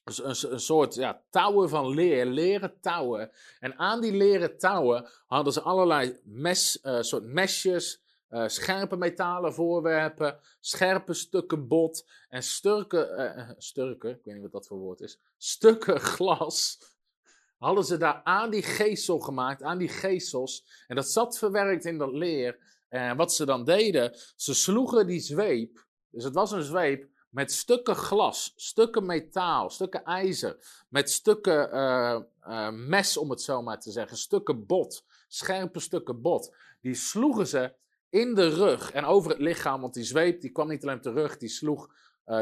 S2: een, een, soort ja, touwen van leer, leren touwen. En aan die leren touwen hadden ze allerlei mes, uh, soort mesjes, uh, scherpe metalen voorwerpen, scherpe stukken bot en sturken, uh, sturken, ik weet niet wat dat voor woord is, stukken glas. Hadden ze daar aan die geestel gemaakt, aan die geestels. En dat zat verwerkt in dat leer. En wat ze dan deden, ze sloegen die zweep. Dus het was een zweep met stukken glas, stukken metaal, stukken ijzer, met stukken uh, uh, mes, om het zo maar te zeggen, stukken bot, scherpe stukken bot. Die sloegen ze in de rug en over het lichaam, want die zweep die kwam niet alleen op de rug, die sloeg,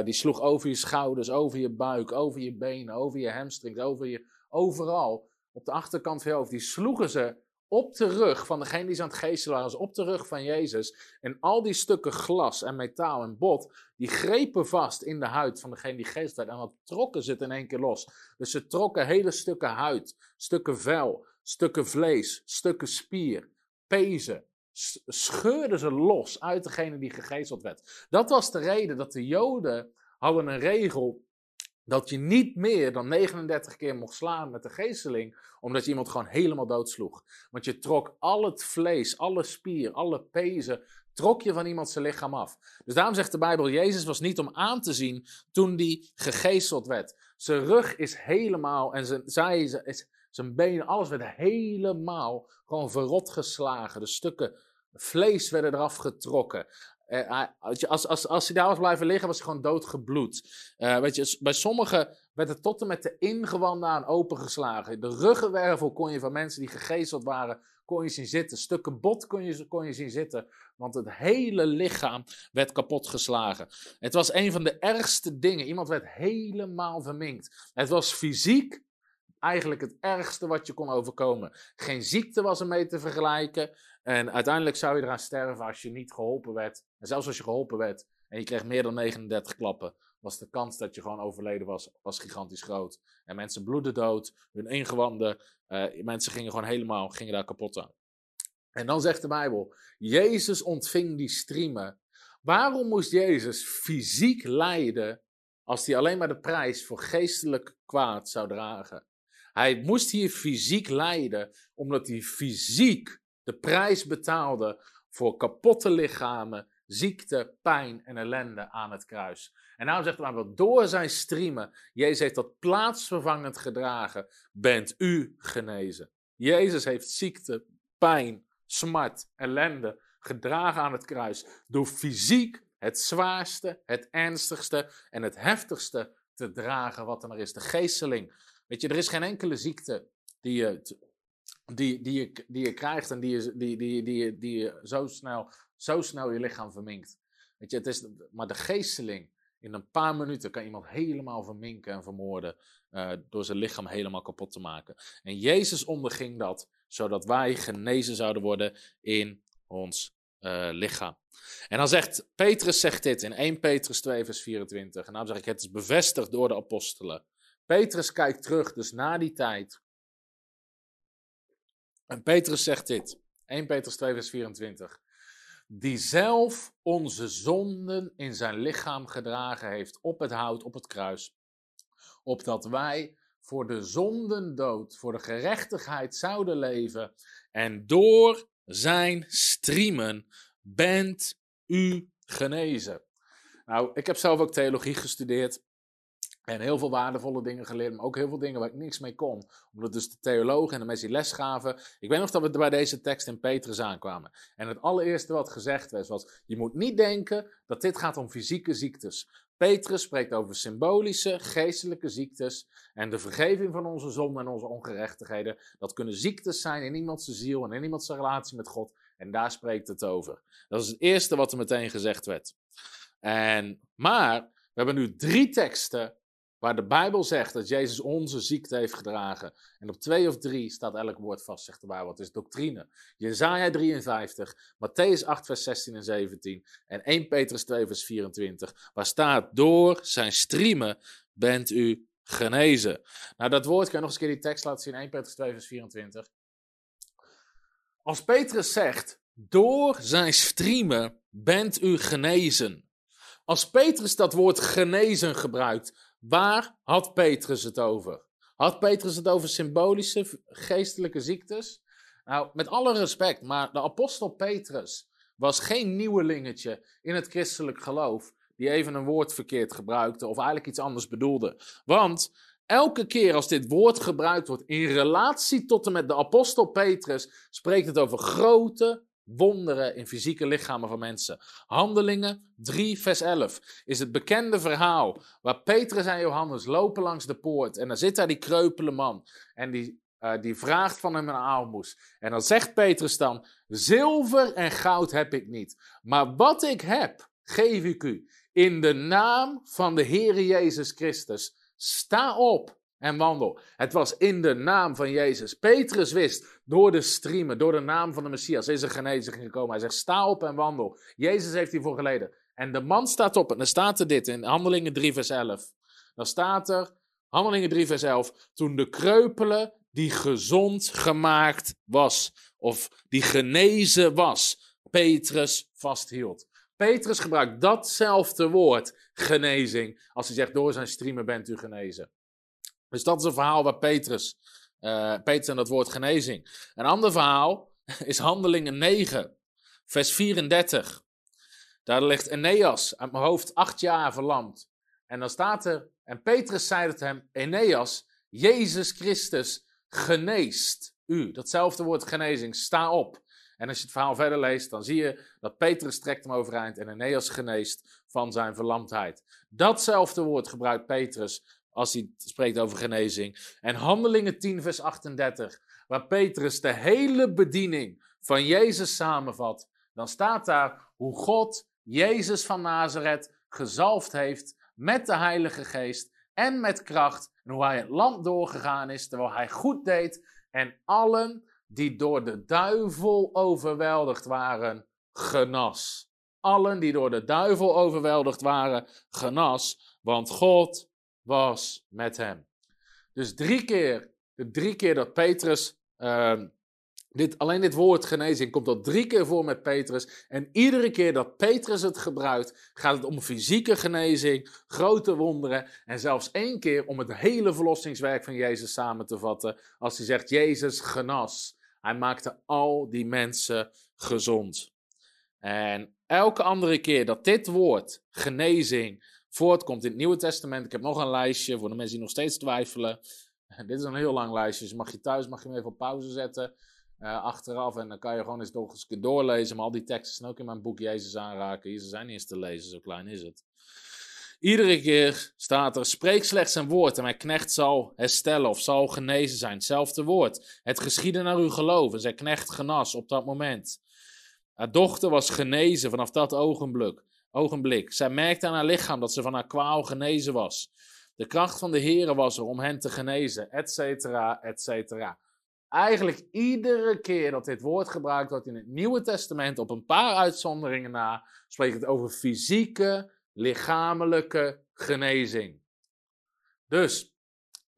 S2: die sloeg over je schouders, over je buik, over je benen, over je hamstrings, over je, overal. Op de achterkant van je hoofd, die sloegen ze op de rug van degene die ze aan het geestelen waren, op de rug van Jezus. En al die stukken glas en metaal en bot, die grepen vast in de huid van degene die geest werd. En dan trokken ze het in één keer los. Dus ze trokken hele stukken huid, stukken vel, stukken vlees, stukken spier, pezen. Scheurden ze los uit degene die gegezeld werd. Dat was de reden dat de Joden hadden een regel dat je niet meer dan 39 keer mocht slaan met de geesteling, omdat je iemand gewoon helemaal doodsloeg. Want je trok al het vlees, alle spier, alle pezen, trok je van iemand zijn lichaam af. Dus daarom zegt de Bijbel, Jezus was niet om aan te zien toen die gegezeld werd. Zijn rug is helemaal, en zijn, zij, zijn benen, alles werd helemaal gewoon verrot geslagen. De stukken vlees werden eraf getrokken. Uh, als, als, als hij daar was blijven liggen, was hij gewoon doodgebloed. Uh, weet je, bij sommigen werd het tot en met de ingewanden aan opengeslagen. De ruggenwervel kon je van mensen die gegezeld waren, kon je zien zitten. Stukken bot kon je, kon je zien zitten. Want het hele lichaam werd kapotgeslagen. Het was een van de ergste dingen. Iemand werd helemaal verminkt. Het was fysiek eigenlijk het ergste wat je kon overkomen. Geen ziekte was ermee te vergelijken. En uiteindelijk zou je eraan sterven als je niet geholpen werd. En zelfs als je geholpen werd en je kreeg meer dan 39 klappen, was de kans dat je gewoon overleden was, was gigantisch groot. En mensen bloedden dood, hun ingewanden, uh, mensen gingen gewoon helemaal, gingen daar kapot aan. En dan zegt de Bijbel, Jezus ontving die striemen. Waarom moest Jezus fysiek lijden als hij alleen maar de prijs voor geestelijk kwaad zou dragen. Hij moest hier fysiek lijden, omdat hij fysiek de prijs betaalde voor kapotte lichamen, ziekte, pijn en ellende aan het kruis. En nou zegt hij maar, door zijn streamen, Jezus heeft dat plaatsvervangend gedragen, bent u genezen. Jezus heeft ziekte, pijn, smart, ellende gedragen aan het kruis. Door fysiek het zwaarste, het ernstigste en het heftigste te dragen wat er is. De geesteling. Weet je, er is geen enkele ziekte die je, die, die je, die je krijgt en die je, die, die, die, die je zo, snel, zo snel je lichaam verminkt. Weet je, het is, maar de geesteling, in een paar minuten kan iemand helemaal verminken en vermoorden. Uh, door zijn lichaam helemaal kapot te maken. En Jezus onderging dat, zodat wij genezen zouden worden in ons uh, lichaam. En dan zegt, Petrus zegt dit in 1 Petrus 2 vers 24. En dan zeg ik, het is bevestigd door de apostelen. Petrus kijkt terug, dus na die tijd. En Petrus zegt dit, 1 Petrus 2 vers 24. Die zelf onze zonden in zijn lichaam gedragen heeft op het hout, op het kruis. Opdat wij voor de zonden dood, voor de gerechtigheid zouden leven. En door zijn striemen bent u genezen. Nou, ik heb zelf ook theologie gestudeerd. En heel veel waardevolle dingen geleerd, maar ook heel veel dingen waar ik niks mee kon. Omdat dus de theologen en de mensen die les gaven. Ik weet nog dat we bij deze tekst in Petrus aankwamen. En het allereerste wat gezegd werd was: Je moet niet denken dat dit gaat om fysieke ziektes. Petrus spreekt over symbolische, geestelijke ziektes. En de vergeving van onze zonden en onze ongerechtigheden. Dat kunnen ziektes zijn in iemands ziel en in iemands relatie met God. En daar spreekt het over. Dat is het eerste wat er meteen gezegd werd. En, maar we hebben nu drie teksten waar de Bijbel zegt dat Jezus onze ziekte heeft gedragen. En op twee of drie staat elk woord vast, zegt de Bijbel. Het is doctrine. Jezaja 53, Matthäus 8, vers 16 en 17 en 1 Petrus 2, vers 24. Waar staat, door zijn striemen bent u genezen. Nou, dat woord, kan je nog eens een keer die tekst laten zien, 1 Petrus 2, vers 24. Als Petrus zegt, door zijn striemen bent u genezen. Als Petrus dat woord genezen gebruikt, waar had Petrus het over? Had Petrus het over symbolische geestelijke ziektes? Nou, met alle respect, maar de apostel Petrus was geen nieuwelingetje in het christelijk geloof die even een woord verkeerd gebruikte of eigenlijk iets anders bedoelde. Want Elke keer als dit woord gebruikt wordt in relatie tot en met de apostel Petrus, spreekt het over grote wonderen in fysieke lichamen van mensen. Handelingen 3, vers 11 is het bekende verhaal waar Petrus en Johannes lopen langs de poort en dan zit daar die kreupele man en die, uh, die vraagt van hem een aalmoes. En dan zegt Petrus dan, zilver en goud heb ik niet, maar wat ik heb, geef ik u. In de naam van de Heer Jezus Christus Sta op en wandel. Het was in de naam van Jezus. Petrus wist, door de streamen, door de naam van de Messias, is er genezing gekomen. Hij zegt, sta op en wandel. Jezus heeft hiervoor geleden. En de man staat op en dan staat er dit in Handelingen 3 vers 11. Dan staat er, Handelingen 3 vers 11, toen de kreupele die gezond gemaakt was, of die genezen was, Petrus vasthield. Petrus gebruikt datzelfde woord, genezing, als hij zegt, door zijn streamen bent u genezen. Dus dat is een verhaal waar Petrus, uh, Petrus en dat woord genezing. Een ander verhaal is Handelingen 9, vers 34. Daar ligt Eneas uit mijn hoofd acht jaar verlamd. En dan staat er, en Petrus zei het hem, Eneas, Jezus Christus geneest u. Datzelfde woord genezing, sta op. En als je het verhaal verder leest, dan zie je dat Petrus trekt hem overeind en Eneas geneest van zijn verlamdheid. Datzelfde woord gebruikt Petrus als hij spreekt over genezing. En Handelingen 10, vers 38, waar Petrus de hele bediening van Jezus samenvat, dan staat daar hoe God Jezus van Nazareth gezalfd heeft met de Heilige Geest en met kracht. En hoe hij het land doorgegaan is terwijl hij goed deed en allen die door de duivel overweldigd waren, genas. Allen die door de duivel overweldigd waren, genas, want God was met hem. Dus drie keer, de drie keer dat Petrus uh, Dit, alleen dit woord genezing komt al drie keer voor met Petrus. En iedere keer dat Petrus het gebruikt, gaat het om fysieke genezing, grote wonderen. En zelfs één keer om het hele verlossingswerk van Jezus samen te vatten. Als hij zegt, Jezus genas. Hij maakte al die mensen gezond. En elke andere keer dat dit woord, genezing, voortkomt in het Nieuwe Testament. Ik heb nog een lijstje voor de mensen die nog steeds twijfelen. Dit is een heel lang lijstje, dus mag je thuis mag je even op pauze zetten. Uh, achteraf en dan kan je gewoon eens eens doorlezen. Maar al die teksten zijn ook in mijn boek Jezus aanraken. Hier zijn niet eens te lezen, zo klein is het. Iedere keer staat er: spreek slechts een woord en mijn knecht zal herstellen of zal genezen zijn. Hetzelfde woord. Het geschieden naar uw geloof en zijn knecht genas op dat moment. Haar dochter was genezen vanaf dat ogenblik. Ogenblik. Zij merkte aan haar lichaam dat ze van haar kwaal genezen was. De kracht van de Heer was er om hen te genezen, et cetera, et cetera. Eigenlijk iedere keer dat dit woord gebruikt wordt in het Nieuwe Testament, op een paar uitzonderingen na, spreekt het over fysieke, lichamelijke genezing. Dus,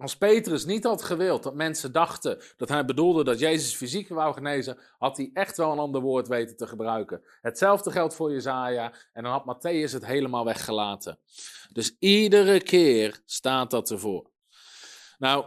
S2: als Petrus niet had gewild dat mensen dachten dat hij bedoelde dat Jezus fysiek wou genezen, had hij echt wel een ander woord weten te gebruiken. Hetzelfde geldt voor Jezaja en dan had Matthäus het helemaal weggelaten. Dus iedere keer staat dat ervoor. Nou,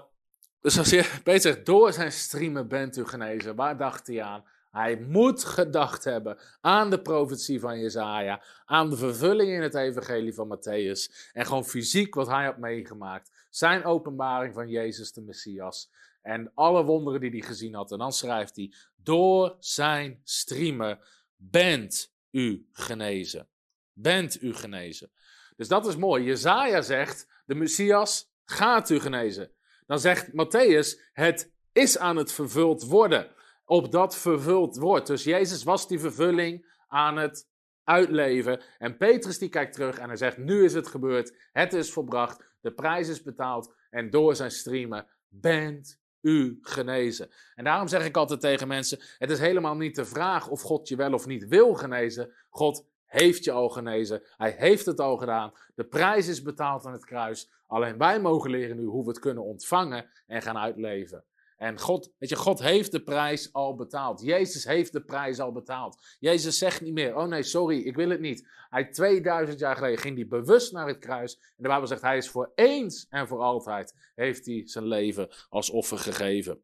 S2: dus als je, Peter zegt, door zijn streamen bent u genezen, waar dacht hij aan? Hij moet gedacht hebben aan de profetie van Jezaja, aan de vervulling in het evangelie van Matthäus en gewoon fysiek wat hij had meegemaakt. Zijn openbaring van Jezus de Messias en alle wonderen die hij gezien had. En dan schrijft hij, door zijn streamen bent u genezen. Bent u genezen. Dus dat is mooi. Jezaja zegt, de Messias gaat u genezen. Dan zegt Matthäus, het is aan het vervuld worden. Op dat vervuld wordt. Dus Jezus was die vervulling aan het uitleven. En Petrus die kijkt terug en hij zegt, nu is het gebeurd. Het is volbracht. De prijs is betaald. En door zijn streamen bent u genezen. En daarom zeg ik altijd tegen mensen: het is helemaal niet de vraag of God je wel of niet wil genezen. God heeft je al genezen. Hij heeft het al gedaan. De prijs is betaald aan het kruis. Alleen wij mogen leren nu hoe we het kunnen ontvangen en gaan uitleven. En God, weet je, God heeft de prijs al betaald. Jezus heeft de prijs al betaald. Jezus zegt niet meer, oh nee, sorry, ik wil het niet. Hij 2000 jaar geleden ging hij bewust naar het kruis. En de Bijbel zegt, hij is voor eens en voor altijd, heeft hij zijn leven als offer gegeven.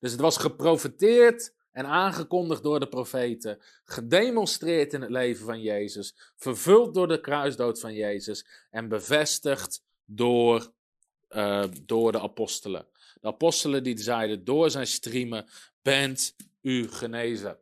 S2: Dus het was geprofeteerd en aangekondigd door de profeten, gedemonstreerd in het leven van Jezus, vervuld door de kruisdood van Jezus en bevestigd door, uh, door de apostelen. De apostelen die zeiden, door zijn streamen bent u genezen.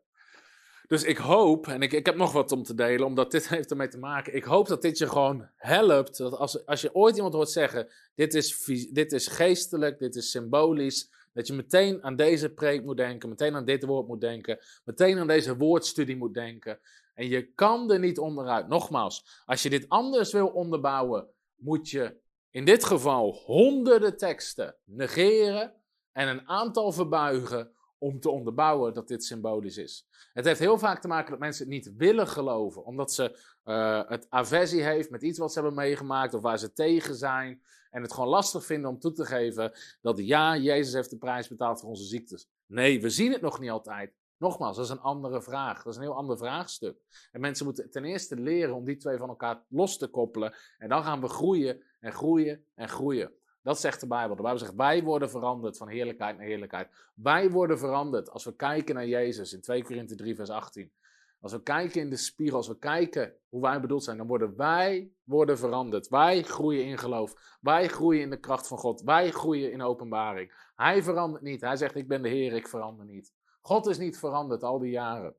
S2: Dus ik hoop, en ik, ik heb nog wat om te delen, omdat dit heeft ermee te maken. Ik hoop dat dit je gewoon helpt. Dat als, als je ooit iemand hoort zeggen: dit is, dit is geestelijk, dit is symbolisch. Dat je meteen aan deze preek moet denken, meteen aan dit woord moet denken, meteen aan deze woordstudie moet denken. En je kan er niet onderuit. Nogmaals, als je dit anders wil onderbouwen, moet je in dit geval honderden teksten negeren en een aantal verbuigen om te onderbouwen dat dit symbolisch is. Het heeft heel vaak te maken dat mensen het niet willen geloven, omdat ze uh, het aversie heeft met iets wat ze hebben meegemaakt of waar ze tegen zijn. En het gewoon lastig vinden om toe te geven dat ja, Jezus heeft de prijs betaald voor onze ziektes. Nee, we zien het nog niet altijd. Nogmaals, dat is een andere vraag. Dat is een heel ander vraagstuk. En mensen moeten ten eerste leren om die twee van elkaar los te koppelen. En dan gaan we groeien en groeien en groeien. Dat zegt de Bijbel. De Bijbel zegt, wij worden veranderd van heerlijkheid naar heerlijkheid. Wij worden veranderd als we kijken naar Jezus in 2 Korinthe 3 vers 18. Als we kijken in de spiegel, als we kijken hoe wij bedoeld zijn, dan worden wij worden veranderd. Wij groeien in geloof. Wij groeien in de kracht van God. Wij groeien in openbaring. Hij verandert niet. Hij zegt, ik ben de Heer, ik verander niet. God is niet veranderd al die jaren.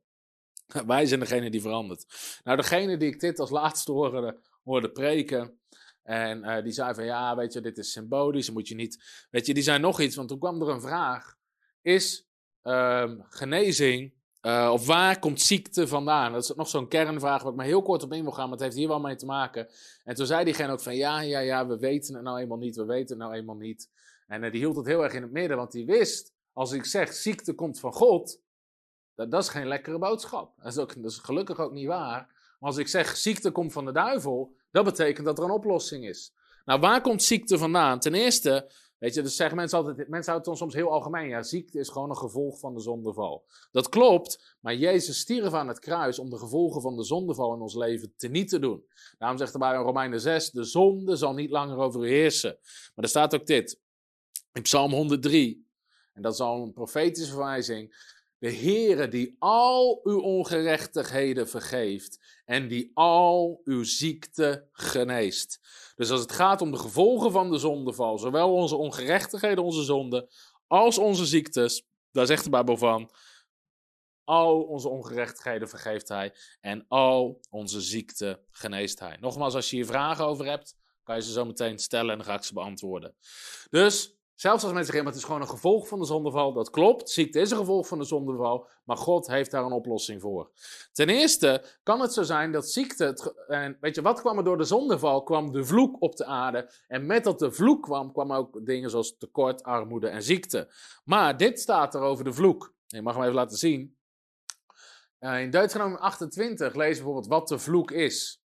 S2: Wij zijn degene die verandert. Nou, degene die ik dit als laatste hoorde, hoorde preken. En uh, die zei van ja, weet je, dit is symbolisch. Moet je niet. Weet je, die zei nog iets, want toen kwam er een vraag. Is uh, genezing uh, of waar komt ziekte vandaan? Dat is nog zo'n kernvraag waar ik maar heel kort op in wil gaan, maar het heeft hier wel mee te maken. En toen zei diegene ook van ja, ja, ja, we weten het nou eenmaal niet, we weten het nou eenmaal niet. En uh, die hield het heel erg in het midden, want die wist, als ik zeg ziekte komt van God, dat, dat is geen lekkere boodschap. Dat is, ook, dat is gelukkig ook niet waar. Maar als ik zeg ziekte komt van de duivel, dat betekent dat er een oplossing is. Nou, waar komt ziekte vandaan? Ten eerste, Weet je, dus zeggen mensen altijd, mensen houden het soms heel algemeen. Ja, ziekte is gewoon een gevolg van de zondeval. Dat klopt, maar Jezus stierf aan het kruis om de gevolgen van de zondeval in ons leven te niet te doen. Daarom zegt er bij in Romeinen 6, de zonde zal niet langer over u heersen. Maar er staat ook dit, in Psalm 103, en dat is al een profetische verwijzing. De Heere die al uw ongerechtigheden vergeeft en die al uw ziekte geneest. Dus als het gaat om de gevolgen van de zondeval, zowel onze ongerechtigheden, onze zonden, als onze ziektes, daar zegt de Bijbel van, al onze ongerechtigheden vergeeft hij en al onze ziekte geneest hij. Nogmaals, als je hier vragen over hebt, kan je ze zo meteen stellen en dan ga ik ze beantwoorden. Dus Zelfs als mensen zeggen, maar het is gewoon een gevolg van de zondeval. Dat klopt, ziekte is een gevolg van de zondeval, maar God heeft daar een oplossing voor. Ten eerste kan het zo zijn dat ziekte, en weet je, wat kwam er door de zondeval? Kwam de vloek op de aarde. En met dat de vloek kwam, kwam ook dingen zoals tekort, armoede en ziekte. Maar dit staat er over de vloek. Je mag hem even laten zien. Eh, in Deuteronomium 28 lezen we bijvoorbeeld wat de vloek is.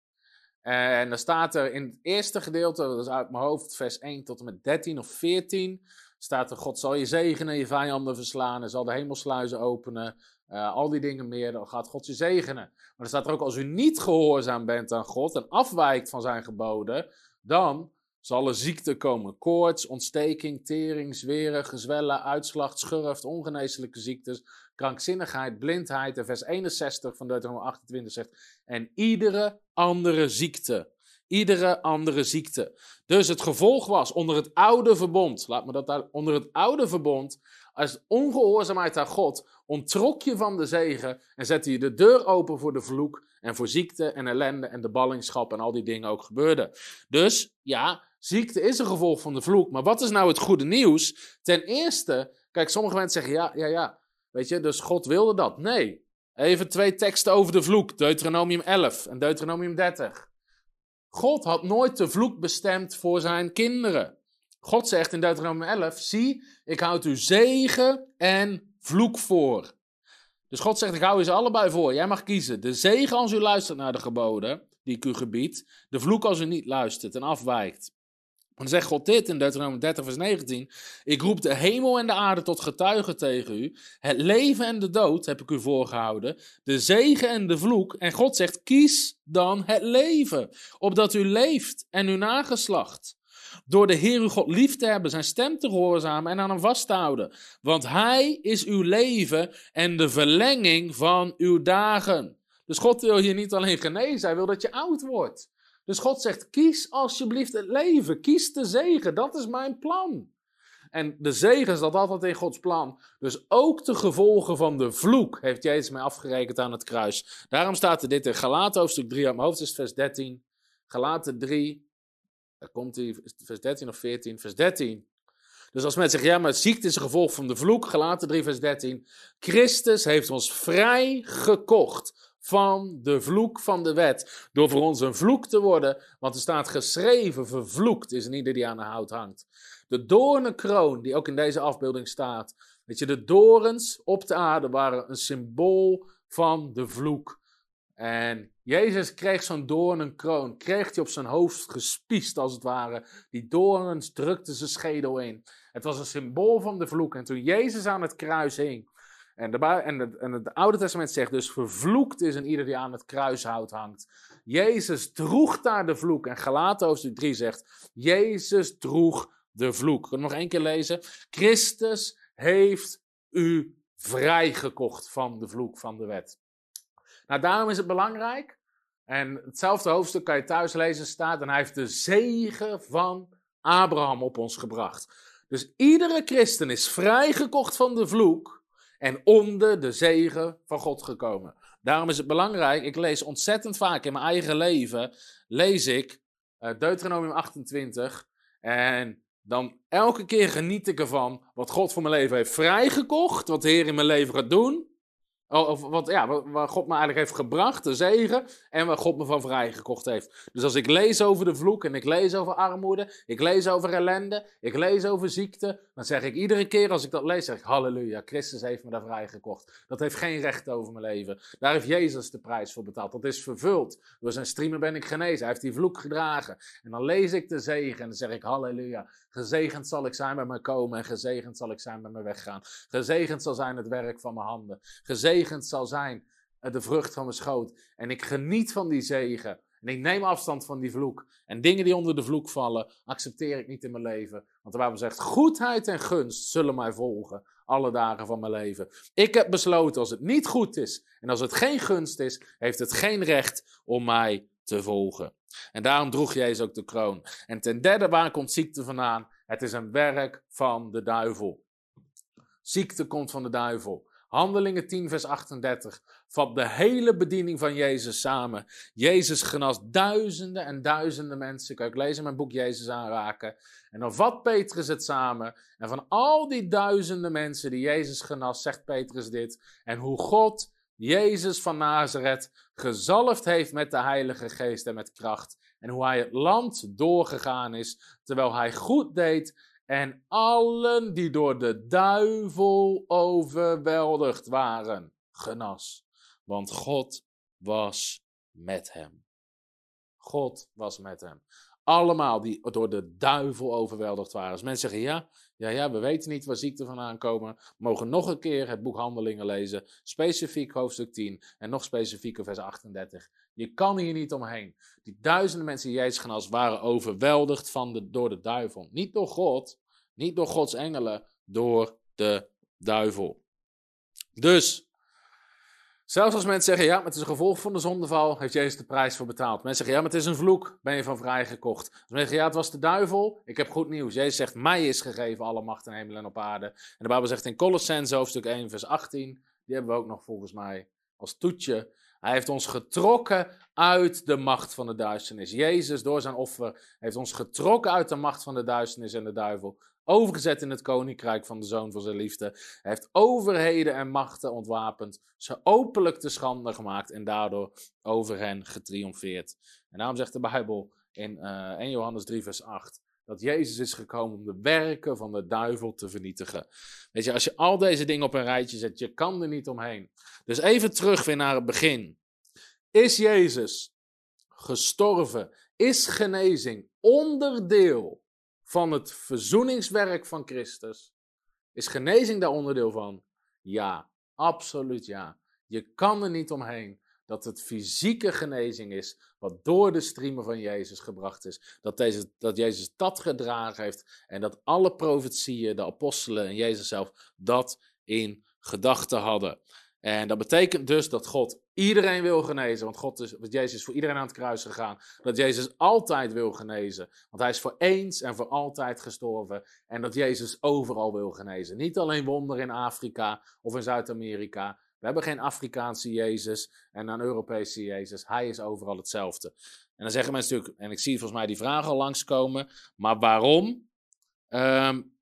S2: En dan staat er in het eerste gedeelte, dat is uit mijn hoofd, vers 1 tot en met 13 of 14, staat er: God zal je zegenen, je vijanden verslaan, en zal de hemelsluizen openen. Uh, al die dingen meer, dan gaat God je zegenen. Maar er staat er ook: als u niet gehoorzaam bent aan God en afwijkt van zijn geboden, dan zal er ziekte komen. Koorts, ontsteking, tering, zweren, gezwellen, uitslag, schurft, ongeneeslijke ziektes, krankzinnigheid, blindheid. En vers 61 van Deuteronomium 28 zegt, en iedere andere ziekte. Iedere andere ziekte. Dus het gevolg was onder het oude verbond, laat me dat daar, onder het oude verbond, als ongehoorzaamheid aan God, ontrok je van de zegen en zette je de deur open voor de vloek en voor ziekte en ellende en de ballingschap en al die dingen ook gebeurden. Dus ja, ziekte is een gevolg van de vloek. Maar wat is nou het goede nieuws? Ten eerste, kijk, sommige mensen zeggen ja, ja, ja. Weet je, dus God wilde dat. Nee. Even twee teksten over de vloek. Deuteronomium 11 en Deuteronomium 30. God had nooit de vloek bestemd voor zijn kinderen. God zegt in Deuteronomium 11: Zie, ik houd u zegen en vloek voor. Dus God zegt: Ik hou u ze allebei voor. Jij mag kiezen. De zegen als u luistert naar de geboden die ik u gebied. De vloek als u niet luistert en afwijkt. Dan zegt God dit in Deuteronomium 30, vers 19. Ik roep de hemel en de aarde tot getuigen tegen u. Het leven en de dood heb ik u voorgehouden. De zegen en de vloek. En God zegt, kies dan het leven. Opdat u leeft en uw nageslacht. Door de Heer uw God lief te hebben, zijn stem te gehoorzamen en aan hem vast te houden. Want hij is uw leven en de verlenging van uw dagen. Dus God wil je niet alleen genezen, hij wil dat je oud wordt. Dus God zegt: kies alsjeblieft het leven, kies de zegen, dat is mijn plan. En de zegen dat altijd in Gods plan. Dus ook de gevolgen van de vloek heeft Jezus mij afgerekend aan het kruis. Daarom staat er dit in Galaten hoofdstuk 3, aan mijn hoofd is vers 13. Galaten 3, daar komt hij, vers 13 of 14, vers 13. Dus als mensen zeggen, ja, maar ziekte is een gevolg van de vloek, Galaten 3, vers 13. Christus heeft ons vrij gekocht van de vloek van de wet. Door voor ons een vloek te worden, want er staat geschreven, vervloekt is een ieder die aan de hout hangt. De doornenkroon, die ook in deze afbeelding staat. Weet je, de dorens op de aarde waren een symbool van de vloek. En Jezus kreeg zo'n doornenkroon, kreeg hij op zijn hoofd gespiest als het ware. Die doorns drukten zijn schedel in. Het was een symbool van de vloek. En toen Jezus aan het kruis hing, en, de, en, het, en Oude Testament zegt dus: vervloekt is een ieder die aan het kruishout hangt. Jezus droeg daar de vloek. En Galaten hoofdstuk 3 zegt: Jezus droeg de vloek. Kunnen we nog één keer lezen? Christus heeft u vrijgekocht van de vloek van de wet. Nou, daarom is het belangrijk. En hetzelfde hoofdstuk kan je thuis lezen staat. En hij heeft de zegen van Abraham op ons gebracht. Dus iedere christen is vrijgekocht van de vloek en onder de zegen van God gekomen. Daarom is het belangrijk, ik lees ontzettend vaak in mijn eigen leven, lees ik uh, Deuteronomium 28 en dan elke keer geniet ik ervan wat God voor mijn leven heeft vrijgekocht, wat de Heer in mijn leven gaat doen. Oh, of wat, ja, waar God me eigenlijk heeft gebracht, de zegen, en waar God me van vrijgekocht heeft. Dus als ik lees over de vloek en ik lees over armoede, ik lees over ellende, ik lees over ziekte, dan zeg ik iedere keer als ik dat lees, zeg ik halleluja, Christus heeft me daar vrijgekocht. Dat heeft geen recht over mijn leven. Daar heeft Jezus de prijs voor betaald. Dat is vervuld. Door zijn streamen ben ik genezen. Hij heeft die vloek gedragen. En dan lees ik de zegen en dan zeg ik halleluja. Gezegend zal ik zijn bij mijn komen en gezegend zal ik zijn bij mijn weggaan. Gezegend zal zijn het werk van mijn handen. Gezegend zal zijn de vrucht van mijn schoot. En ik geniet van die zegen. En ik neem afstand van die vloek. En dingen die onder de vloek vallen, accepteer ik niet in mijn leven. Want de Bijbel zegt, goedheid en gunst zullen mij volgen alle dagen van mijn leven. Ik heb besloten, als het niet goed is en als het geen gunst is, heeft het geen recht om mij te volgen. En daarom droeg Jezus ook de kroon. En ten derde, waar komt ziekte vandaan? Het is een werk van de duivel. Ziekte komt van de duivel. Handelingen 10, vers 38 vat de hele bediening van Jezus samen. Jezus genas duizenden en duizenden mensen. Ik lees in mijn boek Jezus aanraken. En dan vat Petrus het samen. En van al die duizenden mensen die Jezus genas, zegt Petrus dit. En hoe God Jezus van Nazareth gezalfd heeft met de Heilige Geest en met kracht. En hoe hij het land doorgegaan is, terwijl hij goed deed. En allen die door de duivel overweldigd waren, genas. Want God was met hem. God was met hem. Allemaal die door de duivel overweldigd waren. Als mensen zeggen, ja, ja, ja, we weten niet waar ziekte vandaan komen. Mogen nog een keer het boek Handelingen lezen. Specifiek hoofdstuk 10 en nog specifieker vers 38. Je kan hier niet omheen. Die duizenden mensen die Jezus genas waren overweldigd van de, door de duivel. Niet door God, niet door Gods engelen, door de duivel. Dus, Zelfs als mensen zeggen, ja, maar het is een gevolg van de zondeval, heeft Jezus de prijs voor betaald. Mensen zeggen, ja, maar het is een vloek, ben je van vrijgekocht. Als mensen zeggen, ja, het was de duivel, ik heb goed nieuws. Jezus zegt, mij is gegeven alle macht in hemel en op aarde. En de Bijbel zegt in Colossens hoofdstuk 1, vers 18, die hebben we ook nog volgens mij als toetje. Hij heeft ons getrokken uit de macht van de duisternis. Jezus, door zijn offer, heeft ons getrokken uit de macht van de duisternis en de duivel overgezet in het koninkrijk van de zoon van zijn liefde. Hij heeft overheden en machten ontwapend, ze openlijk te schande gemaakt en daardoor over hen getriomfeerd. En daarom zegt de Bijbel in eh, 1 Johannes 3, vers 8 dat Jezus is gekomen om de werken van de duivel te vernietigen. Weet je, als je al deze dingen op een rijtje zet, je kan er niet omheen. Dus even terug weer naar het begin. Is Jezus gestorven? Is genezing onderdeel van het verzoeningswerk van Christus? Is genezing daar onderdeel van? Ja, absoluut ja. Je kan er niet omheen dat het fysieke genezing is, wat door de streamen van Jezus gebracht is. Dat, deze, dat Jezus dat gedragen heeft en dat alle profetieën, de apostelen en Jezus zelf dat in gedachten hadden. En dat betekent dus dat God iedereen wil genezen. Want God is, Jezus is voor iedereen aan het kruis gegaan. Dat Jezus altijd wil genezen. Want hij is voor eens en voor altijd gestorven. En dat Jezus overal wil genezen. Niet alleen wonderen in Afrika of in Zuid-Amerika. We hebben geen Afrikaanse Jezus en een Europese Jezus. Hij is overal hetzelfde. En dan zeggen mensen natuurlijk, en ik zie volgens mij die vraag al langskomen. Maar waarom? Um,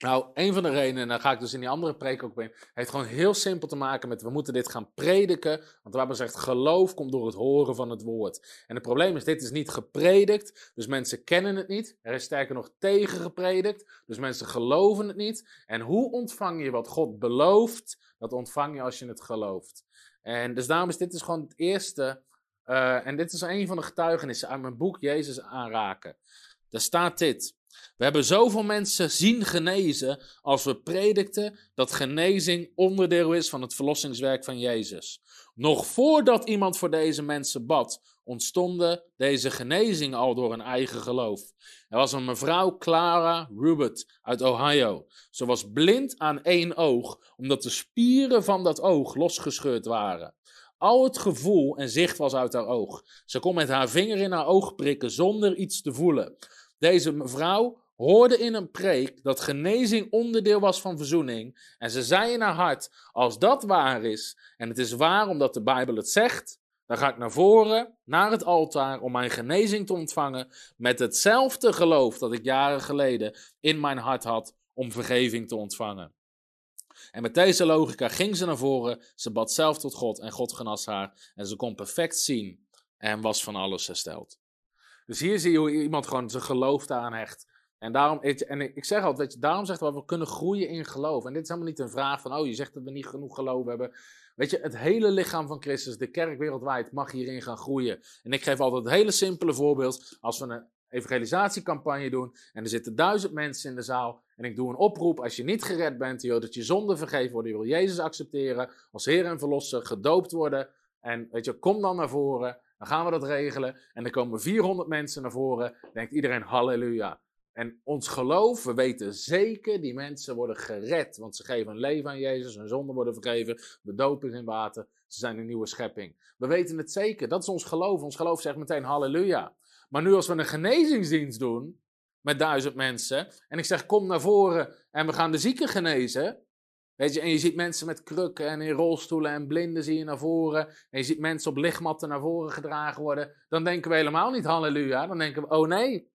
S2: nou, een van de redenen, en daar ga ik dus in die andere preek ook bij, heeft gewoon heel simpel te maken met we moeten dit gaan prediken. Want we hebben gezegd, geloof komt door het horen van het woord. En het probleem is, dit is niet gepredikt, dus mensen kennen het niet. Er is sterker nog tegen gepredikt, dus mensen geloven het niet. En hoe ontvang je wat God belooft? Dat ontvang je als je het gelooft. En dus daarom is dit dus gewoon het eerste, uh, en dit is een van de getuigenissen uit mijn boek Jezus aanraken. Daar staat dit. We hebben zoveel mensen zien genezen als we predikten dat genezing onderdeel is van het verlossingswerk van Jezus. Nog voordat iemand voor deze mensen bad, ontstonden deze genezingen al door een eigen geloof. Er was een mevrouw Clara Rubert uit Ohio. Ze was blind aan één oog, omdat de spieren van dat oog losgescheurd waren. Al het gevoel en zicht was uit haar oog. Ze kon met haar vinger in haar oog prikken zonder iets te voelen. Deze mevrouw hoorde in een preek dat genezing onderdeel was van verzoening. En ze zei in haar hart: Als dat waar is, en het is waar omdat de Bijbel het zegt, dan ga ik naar voren, naar het altaar, om mijn genezing te ontvangen. Met hetzelfde geloof dat ik jaren geleden in mijn hart had om vergeving te ontvangen. En met deze logica ging ze naar voren, ze bad zelf tot God en God genas haar. En ze kon perfect zien en was van alles hersteld. Dus hier zie je hoe iemand gewoon zijn geloof daaraan hecht. En daarom, en ik zeg altijd, weet je, daarom zegt we, we kunnen groeien in geloof. En dit is helemaal niet een vraag van, oh, je zegt dat we niet genoeg geloof hebben. Weet je, het hele lichaam van Christus, de kerk wereldwijd, mag hierin gaan groeien. En ik geef altijd het hele simpele voorbeeld. Als we een evangelisatiecampagne doen en er zitten duizend mensen in de zaal en ik doe een oproep, als je niet gered bent, joh, dat je zonde vergeven wordt, je wil Jezus accepteren als Heer en Verlosser, gedoopt worden en weet je, kom dan naar voren, dan gaan we dat regelen en dan komen 400 mensen naar voren, denkt iedereen halleluja. En ons geloof, we weten zeker, die mensen worden gered. Want ze geven hun leven aan Jezus, hun zonden worden vergeven, bedopen in water. Ze zijn een nieuwe schepping. We weten het zeker, dat is ons geloof. Ons geloof zegt meteen halleluja. Maar nu als we een genezingsdienst doen met duizend mensen. En ik zeg kom naar voren en we gaan de zieken genezen. Weet je, en je ziet mensen met krukken en in rolstoelen en blinden zie je naar voren. En je ziet mensen op lichtmatten naar voren gedragen worden. Dan denken we helemaal niet halleluja. Dan denken we, oh nee,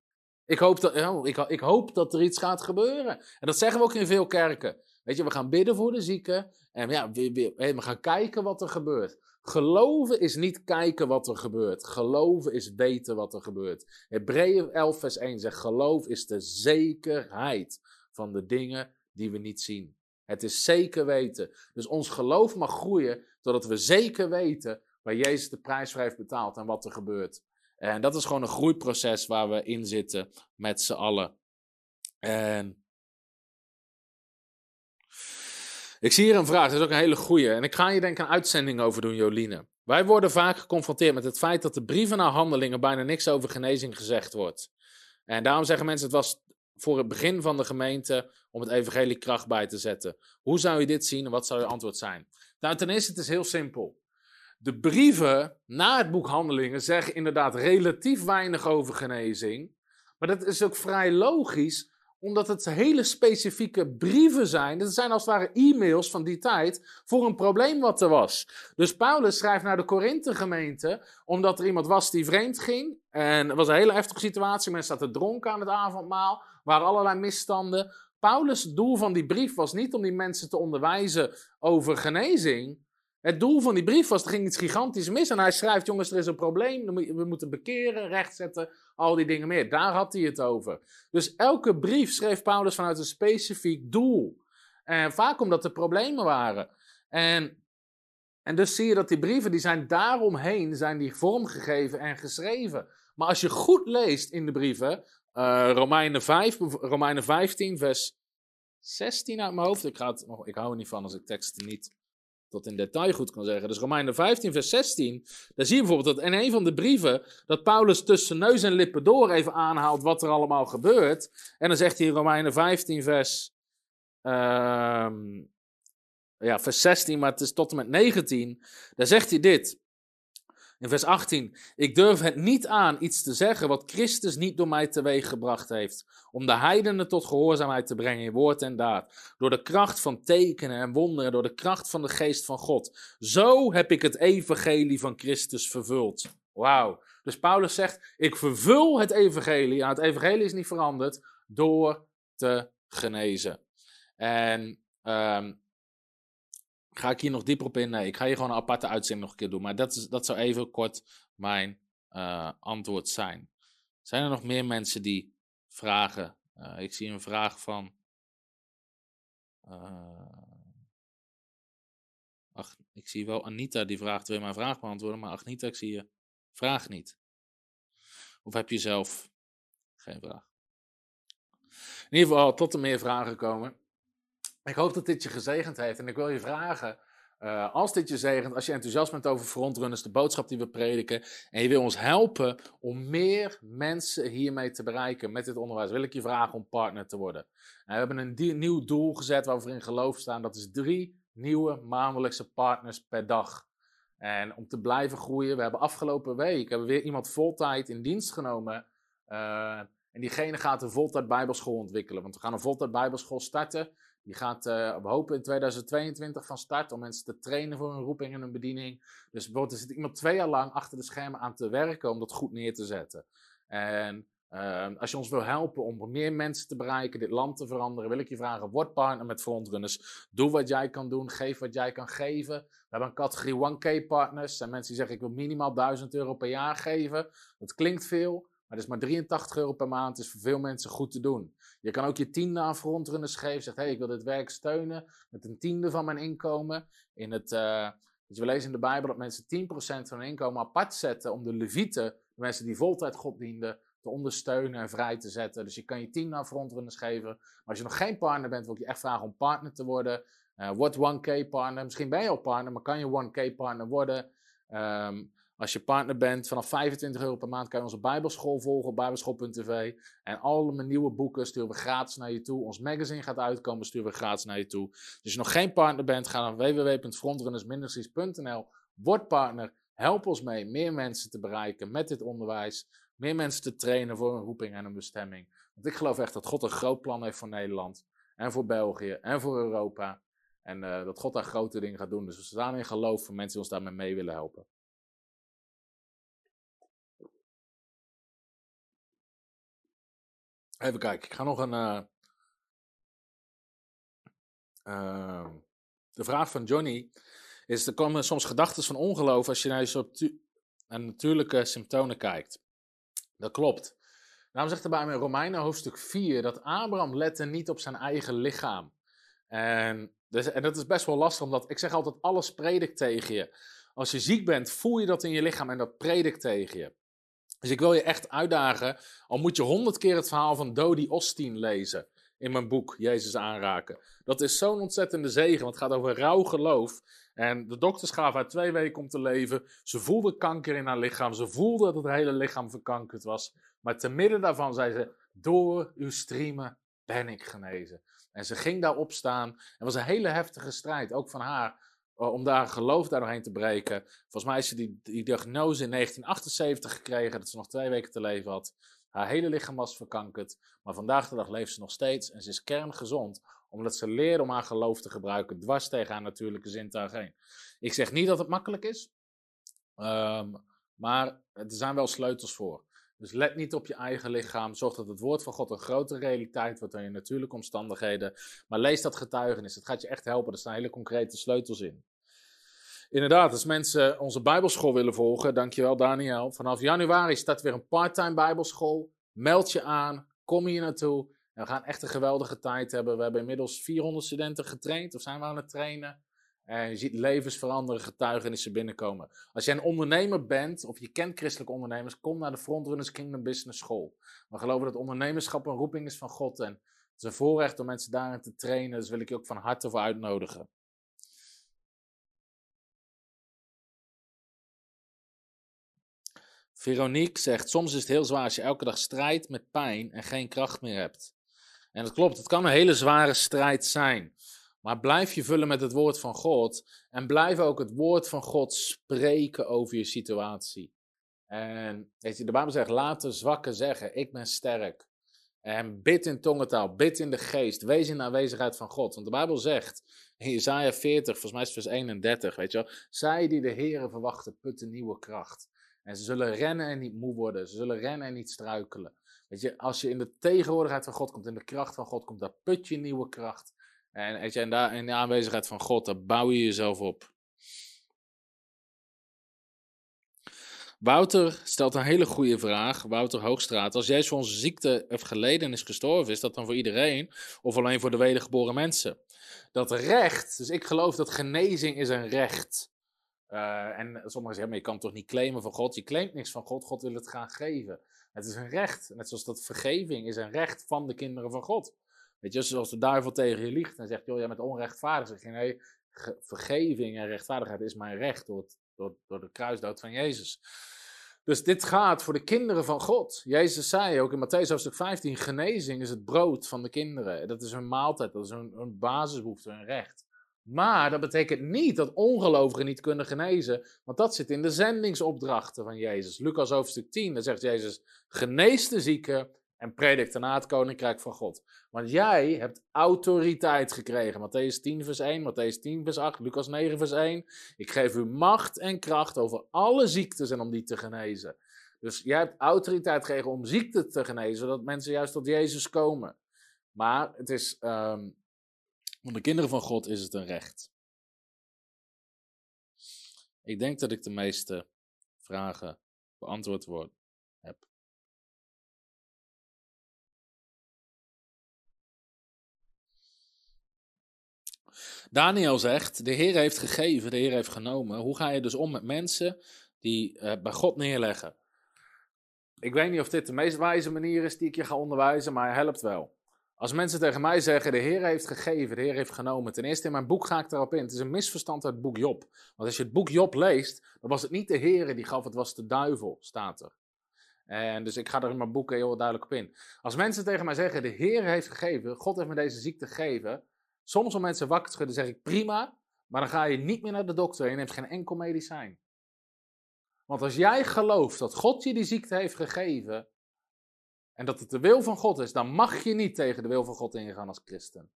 S2: ik hoop, dat, oh, ik, ik, hoop dat er iets gaat gebeuren. En dat zeggen we ook in veel kerken. Weet je, we gaan bidden voor de zieken. En ja, we, we, gaan kijken wat er gebeurt. Geloven is niet kijken wat er gebeurt. Geloven is weten wat er gebeurt. Hebreeën 11 vers 1 zegt, geloof is de zekerheid van de dingen die we niet zien. Het is zeker weten. Dus ons geloof mag groeien totdat we zeker weten waar Jezus de prijs voor heeft betaald en wat er gebeurt. En dat is gewoon een groeiproces waar we in zitten met z'n allen. En ik zie hier een vraag, dat is ook een hele goeie. En ik ga hier denk ik een uitzending over doen, Joline. Wij worden vaak geconfronteerd met het feit dat de brieven naar handelingen bijna niks over genezing gezegd wordt. En daarom zeggen mensen, het was voor het begin van de gemeente om het evangelie kracht bij te zetten. Hoe zou je dit zien en wat zou je antwoord zijn? Nou, ten eerste, het is heel simpel. De brieven na het boek Handelingen zeggen inderdaad relatief weinig over genezing. Maar dat is ook vrij logisch, omdat het hele specifieke brieven zijn. Dat zijn als het ware e-mails van die tijd voor een probleem wat er was. Dus Paulus schrijft naar de Korinthe-gemeente, omdat er iemand was die vreemd ging. En het was een hele heftige situatie. Mensen zaten dronken aan het avondmaal. Waren allerlei misstanden. Paulus' doel van die brief was niet om die mensen te onderwijzen over genezing. Het doel van die brief was, er ging iets gigantisch mis. En hij schrijft, jongens, er is een probleem. We moeten bekeren, rechtzetten, al die dingen meer. Daar had hij het over. Dus elke brief schreef Paulus vanuit een specifiek doel. En vaak omdat er problemen waren. En, en dus zie je dat die brieven, die zijn daaromheen, zijn die vormgegeven en geschreven. Maar als je goed leest in de brieven, uh, Romeinen, 5, Romeinen 15, vers 16 uit mijn hoofd. Ik, ga het, ik hou er niet van als ik teksten niet tot in detail goed kan zeggen. Dus Romeinen 15, vers 16. Daar zie je bijvoorbeeld dat in een van de brieven. dat Paulus tussen neus en lippen door even aanhaalt. wat er allemaal gebeurt. En dan zegt hij in Romeinen 15, vers. Uh, ja, vers 16, maar het is tot en met 19. Daar zegt hij dit. In vers 18, ik durf het niet aan iets te zeggen wat Christus niet door mij teweeg gebracht heeft, om de heidenen tot gehoorzaamheid te brengen in woord en daad, door de kracht van tekenen en wonderen, door de kracht van de geest van God. Zo heb ik het evangelie van Christus vervuld. Wauw. Dus Paulus zegt, ik vervul het evangelie, nou, het evangelie is niet veranderd, door te genezen. En um, Ga ik hier nog dieper op in? Nee, ik ga hier gewoon een aparte uitzending nog een keer doen. Maar dat, is, dat zou even kort mijn uh, antwoord zijn. Zijn er nog meer mensen die vragen? Uh, ik zie een vraag van. Uh, ach, ik zie wel Anita die vraagt: wil je mijn vraag beantwoorden? Maar Agnita, ik zie je vraag niet. Of heb je zelf geen vraag? In ieder geval, tot er meer vragen komen. Ik hoop dat dit je gezegend heeft en ik wil je vragen. Uh, als dit je zegent, als je enthousiast bent over frontrunners, de boodschap die we prediken, en je wil ons helpen om meer mensen hiermee te bereiken met dit onderwijs, wil ik je vragen om partner te worden. En we hebben een nieuw doel gezet waar we in geloof staan. Dat is drie nieuwe maandelijkse partners per dag. En om te blijven groeien, we hebben afgelopen week hebben we weer iemand voltijd in dienst genomen. Uh, en diegene gaat een voltijd bijbelschool ontwikkelen. Want we gaan een voltijd bijbelschool starten. Die gaat, uh, we hopen in 2022 van start om mensen te trainen voor een roeping en een bediening. Dus bijvoorbeeld er zit iemand twee jaar lang achter de schermen aan te werken om dat goed neer te zetten. En Uh, als je ons wil helpen om meer mensen te bereiken, dit land te veranderen, wil ik je vragen: word partner met Frontrunners. Doe wat jij kan doen, geef wat jij kan geven. We hebben een categorie 1K partners. Zijn mensen die zeggen: ik wil minimaal 1000 euro per jaar geven. Dat klinkt veel, maar dat is maar 83 euro per maand. Dat is voor veel mensen goed te doen. Je kan ook je tiende aan Frontrunners geven. Zeg: hey, ik wil dit werk steunen met een tiende van mijn inkomen. In het. Uh, dus we lezen in de Bijbel dat mensen 10% van hun inkomen apart zetten om de levieten, de mensen die voltijd God dienden, te ondersteunen en vrij te zetten. Dus je kan je naar frontrunners geven. Maar als je nog geen partner bent, wil ik je echt vragen om partner te worden. Uh, word 1K partner. Misschien ben je al partner, maar kan je 1K partner worden. Um, als je partner bent, vanaf 25 euro per maand kan je onze Bijbelschool volgen op bijbelschool.tv. En alle mijn nieuwe boeken sturen we gratis naar je toe. Ons magazine gaat uitkomen, sturen we gratis naar je toe. Dus als je nog geen partner bent, ga naar www.frontrunnersministries.nl. Word partner. Help ons mee meer mensen te bereiken met dit onderwijs. Meer mensen te trainen voor een roeping en een bestemming. Want ik geloof echt dat God een groot plan heeft voor Nederland. En voor België en voor Europa. En uh, dat God daar grote dingen gaat doen. Dus we staan in geloof voor mensen die ons daarmee mee willen helpen. Even kijken, ik ga nog een. Uh, uh, de vraag van Johnny is: er komen soms gedachten van ongeloof als je naar je natuurlijke symptomen kijkt. Dat klopt. Daarom zegt er bij in Romeinen hoofdstuk 4 dat Abraham lette niet op zijn eigen lichaam. En, dus, en dat is best wel lastig, omdat ik zeg altijd: alles predikt tegen je. Als je ziek bent, voel je dat in je lichaam en dat predikt tegen je. Dus ik wil je echt uitdagen, al moet je honderd keer het verhaal van Dodi Osteen lezen in mijn boek Jezus aanraken. Dat is zo'n ontzettende zegen, want het gaat over rauw geloof. En de dokters gaven haar twee weken om te leven. Ze voelde kanker in haar lichaam. Ze voelde dat het hele lichaam verkankerd was. Maar te midden daarvan zei ze: Door uw streamen ben ik genezen. En ze ging daarop staan. Het was een hele heftige strijd, ook van haar. Eh, om daar geloof doorheen te breken. Volgens mij is ze die, diagnose in 1978 gekregen, dat ze nog twee weken te leven had. Haar hele lichaam was verkankerd, maar vandaag de dag leeft ze nog steeds en ze is kerngezond, omdat ze leert om haar geloof te gebruiken, dwars tegen haar natuurlijke zintuig heen. Ik zeg niet dat het makkelijk is, um, maar er zijn wel sleutels voor. Dus let niet op je eigen lichaam. Zorg dat het woord van God een grote realiteit wordt dan je natuurlijke omstandigheden. Maar lees dat getuigenis. Het gaat je echt helpen. Er staan hele concrete sleutels in. Inderdaad, als mensen onze Bijbelschool willen volgen, dankjewel Daniel. Vanaf januari staat weer een parttime Bijbelschool. Meld je aan, kom hier naartoe. En we gaan echt een geweldige tijd hebben. We hebben inmiddels 400 studenten getraind, of zijn we aan het trainen. En je ziet levensveranderende getuigenissen binnenkomen. Als jij een ondernemer bent, of je kent christelijke ondernemers, kom naar de Frontrunners Kingdom Business School. We geloven dat ondernemerschap een roeping is van God. En het is een voorrecht om mensen daarin te trainen. Dus wil ik je ook van harte voor uitnodigen. Veronique zegt: Soms is het heel zwaar als je elke dag strijdt met pijn en geen kracht meer hebt. En dat klopt, het kan een hele zware strijd zijn. Maar blijf je vullen met het woord van God. En blijf ook het woord van God spreken over je situatie. En weet je, de Bijbel zegt: laat de zwakken zeggen: Ik ben sterk. En bid in tongentaal, bid in de geest, wees in de aanwezigheid van God. Want de Bijbel zegt in Isaiah 40, volgens mij is het vers 31, weet je wel. Zij die de Heeren verwachten, putten nieuwe kracht. En ze zullen rennen en niet moe worden. Ze zullen rennen en niet struikelen. Weet je, als je in de tegenwoordigheid van God komt, in de kracht van God komt, dan put je nieuwe kracht. En, weet je, en daar, in de aanwezigheid van God, daar bouw je jezelf op. Wouter stelt een hele goede vraag. Wouter Hoogstraat. Als Jezus voor onze ziekte heeft geleden en is gestorven, is dat dan voor iedereen of alleen voor de wedergeboren mensen? Dat recht, dus ik geloof dat genezing is een recht. Uh, en sommigen zeggen, maar je kan toch niet claimen van God? Je claimt niks van God, God wil het gaan geven. Het is een recht, net zoals dat vergeving is een recht van de kinderen van God. Weet je, zoals de duivel tegen je liegt en zegt, joh, jij bent onrechtvaardig. Zeg je, nee, vergeving en rechtvaardigheid is mijn recht door, het, door, door de kruisdood van Jezus. Dus dit gaat voor de kinderen van God. Jezus zei ook in Matthäus hoofdstuk 15, genezing is het brood van de kinderen. Dat is hun maaltijd, dat is hun, hun basisbehoefte, hun recht. Maar dat betekent niet dat ongelovigen niet kunnen genezen, want dat zit in de zendingsopdrachten van Jezus. Lucas hoofdstuk 10, daar zegt Jezus, genees de zieken en predik daarna het koninkrijk van God. Want jij hebt autoriteit gekregen. Matthäus 10 vers 1, Matthäus 10 vers 8, Lucas 9 vers 1. Ik geef u macht en kracht over alle ziektes en om die te genezen. Dus jij hebt autoriteit gekregen om ziekte te genezen, zodat mensen juist tot Jezus komen. Maar het is, um, voor de kinderen van God is het een recht. Ik denk dat ik de meeste vragen beantwoord word, Daniel zegt: De Heer heeft gegeven, de Heer heeft genomen. Hoe ga je dus om met mensen die uh, bij God neerleggen? Ik weet niet of dit de meest wijze manier is die ik je ga onderwijzen, maar het helpt wel. Als mensen tegen mij zeggen, de Heer heeft gegeven, de Heer heeft genomen. Ten eerste in mijn boek ga ik erop in. Het is een misverstand uit het boek Job. Want als je het boek Job leest, dan was het niet de Heer die gaf, het was de duivel, staat er. En dus ik ga er in mijn boek heel duidelijk op in. Als mensen tegen mij zeggen, de Heer heeft gegeven, God heeft me deze ziekte gegeven. Soms om mensen wakker te schudden, zeg ik prima, maar dan ga je niet meer naar de dokter en je neemt geen enkel medicijn. Want als jij gelooft dat God je die ziekte heeft gegeven en dat het de wil van God is, dan mag je niet tegen de wil van God ingaan als christen.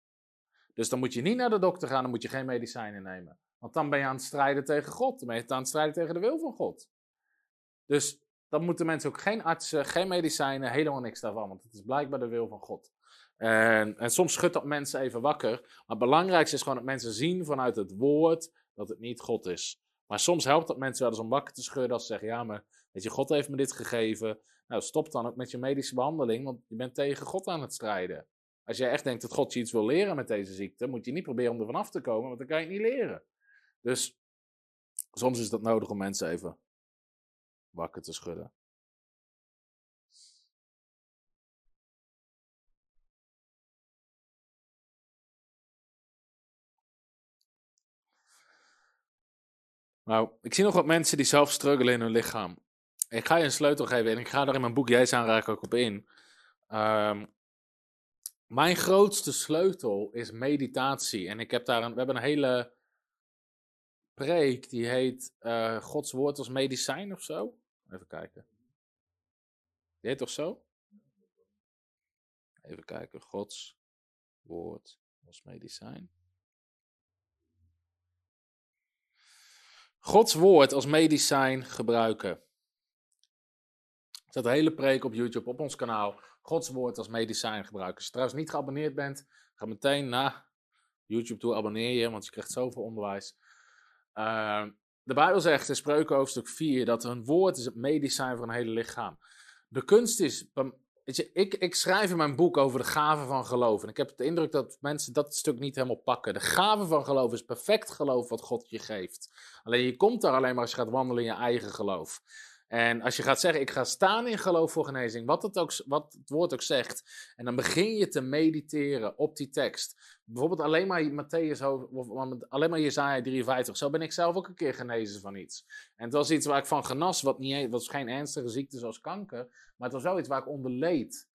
S2: Dus dan moet je niet naar de dokter gaan, dan moet je geen medicijnen nemen. Want dan ben je aan het strijden tegen God, dan ben je aan het strijden tegen de wil van God. Dus dan moeten mensen ook geen artsen, geen medicijnen, helemaal niks daarvan, want het is blijkbaar de wil van God. En, en soms schudt dat mensen even wakker, maar het belangrijkste is gewoon dat mensen zien vanuit het woord dat het niet God is. Maar soms helpt dat mensen wel eens om wakker te schudden als ze zeggen, ja, maar weet je, God heeft me dit gegeven. Nou, stop dan ook met je medische behandeling, want je bent tegen God aan het strijden. Als jij echt denkt dat God je iets wil leren met deze ziekte, moet je niet proberen om er vanaf te komen, want dan kan je het niet leren. Dus soms is dat nodig om mensen even wakker te schudden. Nou, ik zie nog wat mensen die zelf struggelen in hun lichaam. Ik ga je een sleutel geven en ik ga daar in mijn boek Jezus aanraken ook op in. Um, mijn grootste sleutel is meditatie. En ik heb daar een, we hebben een hele preek die heet uh, Gods woord als medicijn of zo. Even kijken. Die heet toch zo? Even kijken. Gods woord als medicijn. Gods woord als medicijn gebruiken. Er staat een hele preek op YouTube op ons kanaal. Gods woord als medicijn gebruiken. Als je trouwens niet geabonneerd bent, ga meteen naar YouTube toe, abonneer je, want je krijgt zoveel onderwijs. Uh, de Bijbel zegt in Spreuken hoofdstuk 4 dat een woord is het medicijn voor een hele lichaam. De kunst is, weet je, ik, ik schrijf in mijn boek over de gave van geloof. En ik heb de indruk dat mensen dat stuk niet helemaal pakken. De gave van geloof is perfect geloof wat God je geeft. Alleen je komt daar alleen maar als je gaat wandelen in je eigen geloof. En als je gaat zeggen, ik ga staan in geloof voor genezing, wat het, ook, wat het woord ook zegt, en dan begin je te mediteren op die tekst. Bijvoorbeeld alleen maar Matthäus, of alleen maar Jezaja 53. Zo ben ik zelf ook een keer genezen van iets. En het was iets waar ik van genas, wat niet, e-, was geen ernstige ziekte zoals kanker, maar het was wel iets waar ik onder leed.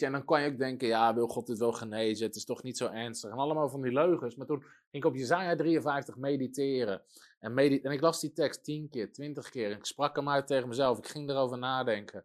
S2: En dan kan je ook denken, ja, wil God dit wel genezen? Het is toch niet zo ernstig. En allemaal van die leugens. Maar toen ging ik op Jezaja 53 mediteren. En, en ik las die tekst tien keer, twintig keer. Ik sprak hem uit tegen mezelf. Ik ging erover nadenken.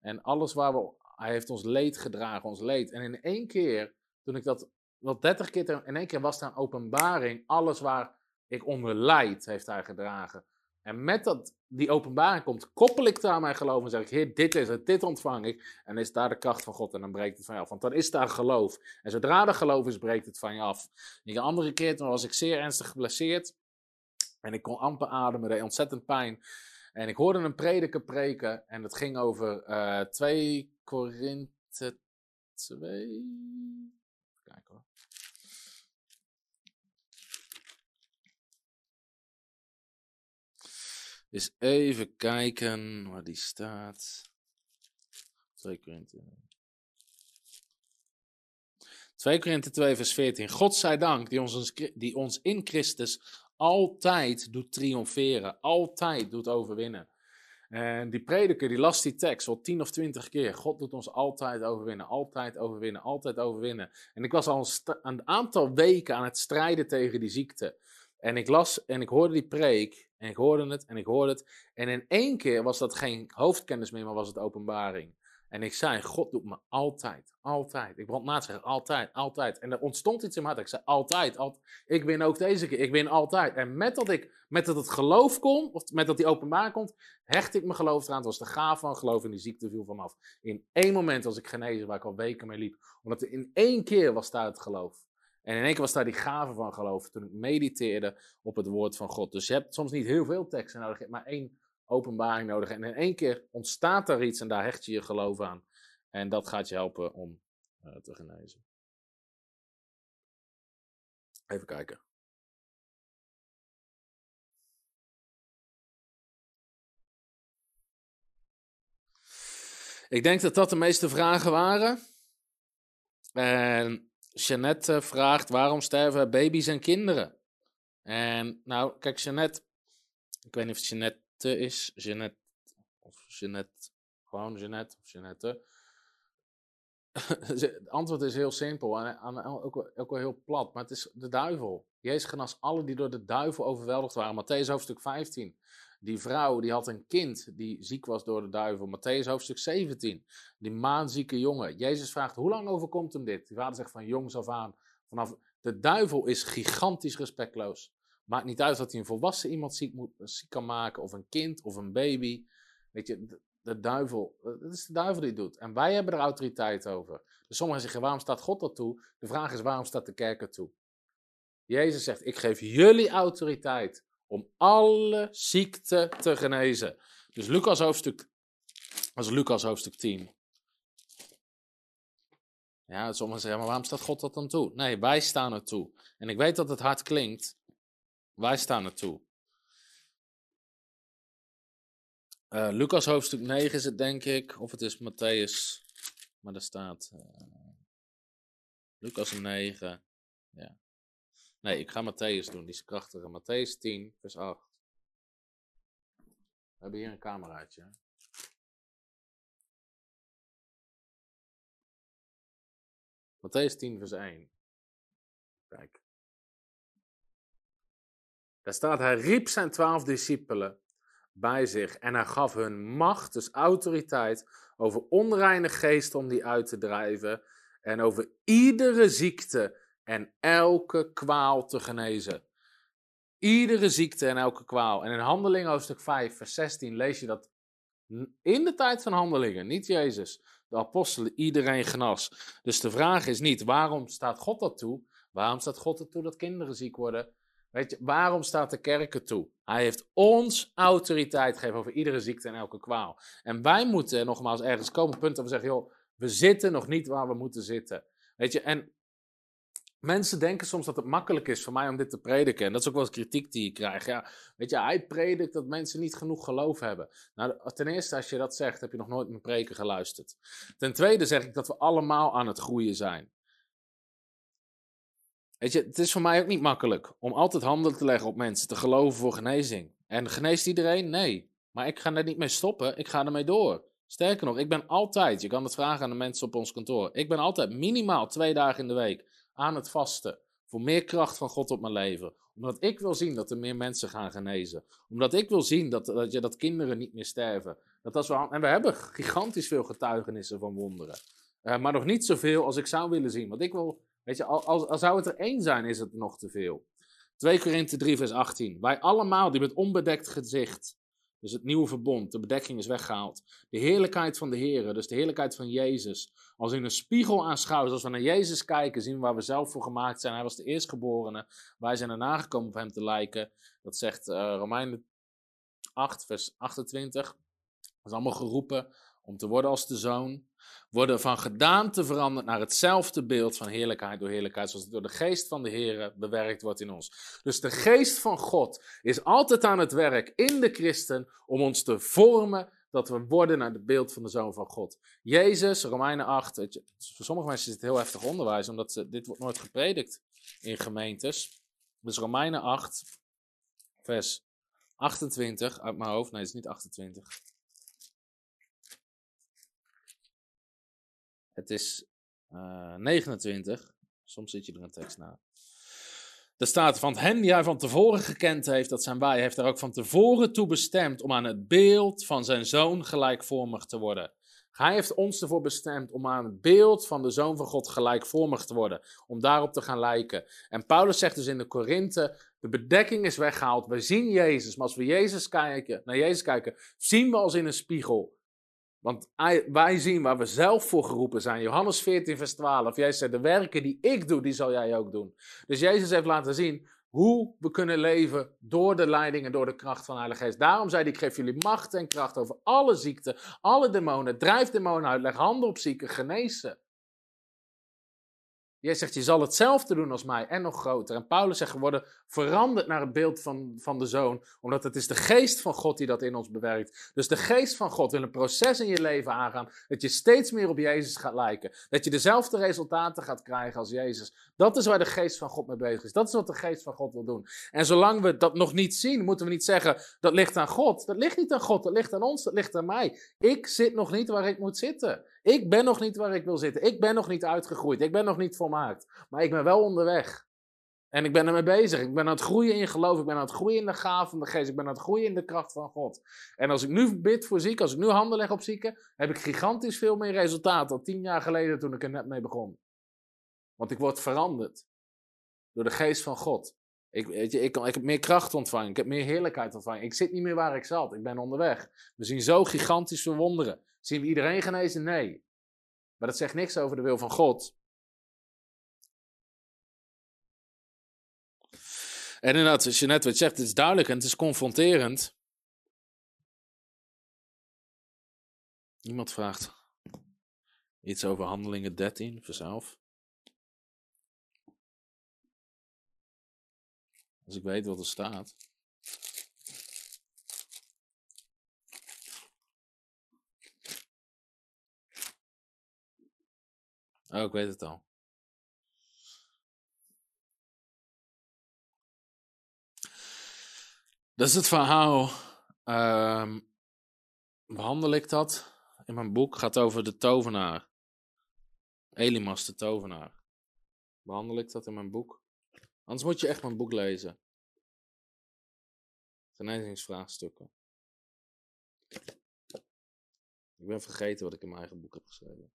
S2: En alles waar we... Hij heeft ons leed gedragen, ons leed. En in één keer, toen ik dat... Wel dertig keer, in één keer was daar een openbaring. Alles waar ik onder leid, heeft hij gedragen. En met dat die openbaring komt, koppel ik daar mijn geloof en zeg ik, Heer, dit is het, dit ontvang ik. En is daar de kracht van God en dan breekt het van je af. Want dan is daar geloof. En zodra er geloof is, breekt het van je af. Een andere keer, toen was ik zeer ernstig geblesseerd. En ik kon amper ademen, deed ontzettend pijn. En ik hoorde een prediker preken en het ging over uh, 2 Korinthe 2. Kijk hoor. Eens even kijken waar die staat. 2 Korinthe. 2 Korinthe 2 vers 14. God zij dank die ons, die ons in Christus altijd doet triomferen. Altijd doet overwinnen. En die prediker die las die tekst al tien of twintig keer. God doet ons altijd overwinnen, altijd overwinnen, altijd overwinnen. En ik was al een, een aantal weken aan het strijden tegen die ziekte. En ik las en ik hoorde die preek. En ik hoorde het en ik hoorde het. En in één keer was dat geen hoofdkennis meer, maar was het openbaring. En ik zei, God doet me altijd, altijd. Ik begon na te zeggen, altijd, altijd. En er ontstond iets in mijn hart. Ik zei, altijd, altijd. Ik win ook deze keer, ik win altijd. En met dat, ik, met dat het geloof komt, of met dat die openbaar komt, hecht ik mijn geloof eraan. Het was de gaaf van geloof en die ziekte viel vanaf. In één moment was ik genezen waar ik al weken mee liep. Omdat in één keer was daar het geloof. En in één keer was daar die gave van geloof toen ik mediteerde op het woord van God. Dus je hebt soms niet heel veel teksten nodig, je hebt maar één openbaring nodig. En in één keer ontstaat er iets en daar hecht je je geloof aan. En dat gaat je helpen om uh, te genezen. Even kijken. Ik denk dat dat de meeste vragen waren. En Jeannette vraagt: waarom sterven baby's en kinderen? En nou, kijk, Jeannette, ik weet niet of het Jeannette is, Jeannette, of Jeannette, gewoon Jeannette of Jeannette. het antwoord is heel simpel en ook, ook wel heel plat, maar het is de duivel. Jezus genas alle die door de duivel overweldigd waren. Matthäus hoofdstuk 15. Die vrouw die had een kind die ziek was door de duivel. Matthäus hoofdstuk 17. Die maanzieke jongen. Jezus vraagt, hoe lang overkomt hem dit? Die vader zegt van jongs af aan. Vanaf, de duivel is gigantisch respectloos. Maakt niet uit dat hij een volwassen iemand ziek, moet, ziek kan maken, of een kind, of een baby. Weet je, de, duivel, het is de duivel die het doet. En wij hebben er autoriteit over. Dus sommigen zeggen, waarom staat God dat toe? De vraag is, waarom staat de kerk er toe? Jezus zegt, ik geef jullie autoriteit om alle ziekte te genezen. Dus Lucas hoofdstuk, als Lucas hoofdstuk 10. Ja, sommigen zeggen, maar waarom staat God dat dan toe? Nee, wij staan er toe. En ik weet dat het hard klinkt. Wij staan er toe. Uh, Lucas hoofdstuk 9 is het, denk ik. Of het is Matthäus. Maar daar staat. Uh, Lucas 9. Ja. Nee, ik ga Matthäus doen, die is krachtiger. Matthäus 10, vers 8. We hebben hier een cameraatje. Matthäus 10, vers 1. Kijk. Daar staat, hij riep zijn twaalf discipelen bij zich en hij gaf hun macht, dus autoriteit, over onreine geesten om die uit te drijven en over iedere ziekte en elke kwaal te genezen. Iedere ziekte en elke kwaal. En in Handelingen hoofdstuk 5, vers 16 lees je dat in de tijd van Handelingen, niet Jezus, de apostelen iedereen genas. Dus de vraag is niet waarom staat God dat toe? Waarom staat God er toe dat kinderen ziek worden? Weet je, waarom staat de kerk er toe? Hij heeft ons autoriteit gegeven over iedere ziekte en elke kwaal. En wij moeten nogmaals ergens komen, punt dat we zeggen, joh, we zitten nog niet waar we moeten zitten. Weet je, en Mensen denken soms dat het makkelijk is voor mij om dit te prediken. En dat is ook wel eens kritiek die ik krijg. Ja, weet je, hij predikt dat mensen niet genoeg geloof hebben. Nou, ten eerste, als je dat zegt, heb je nog nooit mijn preken geluisterd. Ten tweede zeg ik dat we allemaal aan het groeien zijn. Weet je, het is voor mij ook niet makkelijk om altijd handen te leggen op mensen, te geloven voor genezing. En geneest iedereen? Nee. Maar ik ga er niet mee stoppen, ik ga ermee door. Sterker nog, ik ben altijd, je kan het vragen aan de mensen op ons kantoor, ik ben altijd minimaal twee dagen in de week aan het vasten. Voor meer kracht van God op mijn leven. Omdat ik wil zien dat er meer mensen gaan genezen. Omdat ik wil zien dat, dat, dat kinderen niet meer sterven. Dat als we, en we hebben gigantisch veel getuigenissen van wonderen. Uh, maar nog niet zoveel als ik zou willen zien. Want ik wil, weet je, als, als zou het er één zijn, is het nog te veel. 2 Korinthe 3, vers 18. Wij allemaal die met onbedekt gezicht dus het nieuwe verbond, de bedekking is weggehaald. De heerlijkheid van de Heer, dus de heerlijkheid van Jezus. Als in een spiegel aanschouwen, als we naar Jezus kijken, zien we waar we zelf voor gemaakt zijn. Hij was de eerstgeborene. Wij zijn erna gekomen op hem te lijken. Dat zegt uh, Romeinen 8, vers 28. Dat is allemaal geroepen om te worden als de zoon worden van gedaante veranderd naar hetzelfde beeld van heerlijkheid door heerlijkheid, zoals het door de geest van de Heer bewerkt wordt in ons. Dus de geest van God is altijd aan het werk in de christen om ons te vormen dat we worden naar het beeld van de Zoon van God. Jezus, Romeinen 8, je, voor sommige mensen is het heel heftig onderwijs, omdat ze, dit wordt nooit gepredikt in gemeentes. Dus Romeinen 8, vers 28 uit mijn hoofd, nee het is niet 28. Het is uh, eh, 29. Soms zit je er een tekst na. Er staat, van hen die hij van tevoren gekend heeft, dat zijn wij, heeft er ook van tevoren toe bestemd om aan het beeld van zijn zoon gelijkvormig te worden. Hij heeft ons ervoor bestemd om aan het beeld van de Zoon van God gelijkvormig te worden. Om daarop te gaan lijken. En Paulus zegt dus in de Korinthe, de bedekking is weggehaald. We zien Jezus, maar als we Jezus kijken, naar Jezus kijken, zien we als in een spiegel. Want wij zien waar we zelf voor geroepen zijn. Johannes 14, vers 12. Jij zegt, de werken die ik doe, die zal jij ook doen. Dus Jezus heeft laten zien hoe we kunnen leven door de leiding en door de kracht van de Heilige Geest. Daarom zei hij, ik geef jullie macht en kracht over alle ziekten, alle demonen. Drijf demonen uit, leg handen op zieken, genezen. Jij zegt, je zal hetzelfde doen als mij en nog groter. En Paulus zegt, we worden veranderd naar het beeld van, van de Zoon, omdat het is de geest van God die dat in ons bewerkt. Dus de geest van God wil een proces in je leven aangaan, dat je steeds meer op Jezus gaat lijken. Dat je dezelfde resultaten gaat krijgen als Jezus. Dat is waar de geest van God mee bezig is. Dat is wat de geest van God wil doen. En zolang we dat nog niet zien, moeten we niet zeggen, dat ligt aan God. Dat ligt niet aan God, dat ligt aan ons, dat ligt aan mij. Ik zit nog niet waar ik moet zitten. Ik ben nog niet waar ik wil zitten. Ik ben nog niet uitgegroeid. Ik ben nog niet volmaakt. Maar ik ben wel onderweg. En ik ben ermee bezig. Ik ben aan het groeien in geloof. Ik ben aan het groeien in de gaven van de geest. Ik ben aan het groeien in de kracht van God. En als ik nu bid voor zieken, als ik nu handen leg op zieken, heb ik gigantisch veel meer resultaat dan tien jaar geleden toen ik er net mee begon. Want ik word veranderd door de geest van God. Ik, weet je, ik, ik heb meer kracht ontvangen. Ik heb meer heerlijkheid ontvangen. Ik zit niet meer waar ik zat. Ik ben onderweg. We zien zo gigantisch verwonderen. Zien we iedereen genezen? Nee. Maar dat zegt niks over de wil van God. En inderdaad, als je net wat zegt, het is duidelijk en het is confronterend. Iemand vraagt iets over handelingen 13, vers 11. Als ik weet wat er staat. Oh, ik weet het al. Dat is het verhaal. Uh, behandel ik dat in mijn boek? Gaat over de tovenaar. Elimas de tovenaar. Behandel ik dat in mijn boek? Anders moet je echt mijn boek lezen. Genezingsvraagstukken. Ik ben vergeten wat ik in mijn eigen boek heb geschreven.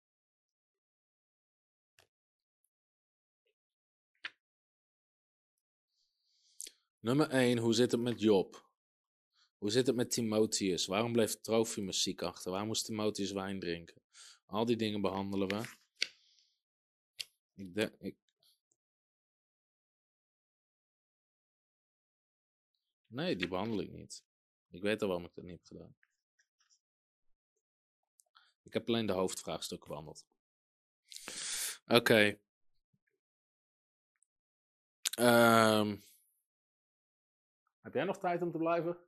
S2: Nummer 1, hoe zit het met Job? Hoe zit het met Timotheus? Waarom bleef Trofimus ziek achter? Waarom moest Timotheus wijn drinken? Al die dingen behandelen we. Ik denk, ik... Nee, die behandel ik niet. Ik weet al waarom ik dat niet heb gedaan. Ik heb alleen de hoofdvraagstukken behandeld. Oké. Okay. Um, heb jij nog tijd om te blijven?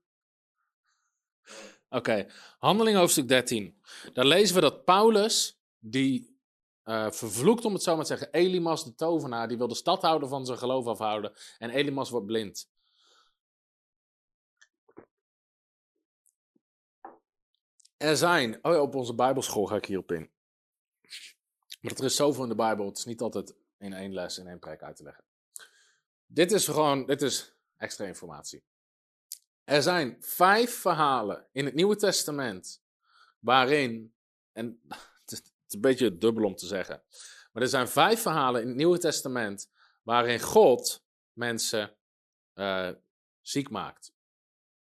S2: Oké, handeling hoofdstuk 13. Daar lezen we dat Paulus, die uh, vervloekt om het zo maar te zeggen, Elimas de tovenaar, die wil de stadhouder van zijn geloof afhouden. En Elimas wordt blind. Er zijn, oh ja, op onze Bijbelschool ga ik hierop in. Maar er is zoveel in de Bijbel, het is niet altijd in één les, in één preek uit te leggen. Dit is gewoon, dit is extra informatie. Er zijn vijf verhalen in het Nieuwe Testament waarin, en het is, een beetje dubbel om te zeggen, maar er zijn vijf verhalen in het Nieuwe Testament waarin God mensen uh, ziek maakt.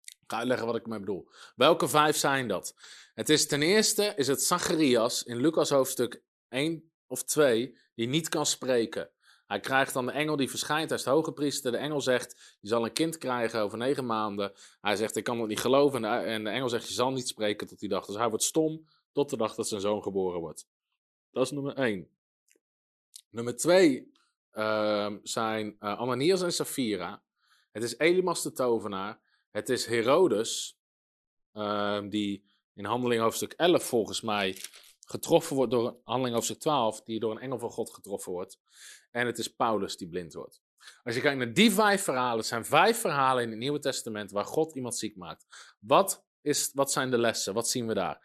S2: Ik ga uitleggen wat ik ermee bedoel. Welke vijf zijn dat? Het is ten eerste is het Zacharias in Lucas hoofdstuk 1 of 2 die niet kan spreken. Hij krijgt dan de engel die verschijnt, hij is de hoge priester. De engel zegt, je zal een kind krijgen over negen maanden. Hij zegt, ik kan het niet geloven. En de, engel zegt, je zal niet spreken tot die dag. Dus hij wordt stom tot de dag dat zijn zoon geboren wordt. Dat is nummer één. Nummer twee uh, zijn uh, Ananias en Sapphira. Het is Elimas de tovenaar. Het is Herodes, uh, die in handeling hoofdstuk 11 volgens mij getroffen wordt door handeling hoofdstuk 12, die door een engel van God getroffen wordt. En het is Paulus die blind wordt. Als je kijkt naar die vijf verhalen, het zijn vijf verhalen in het Nieuwe Testament waar God iemand ziek maakt. Wat, is, wat zijn de lessen? Wat zien we daar?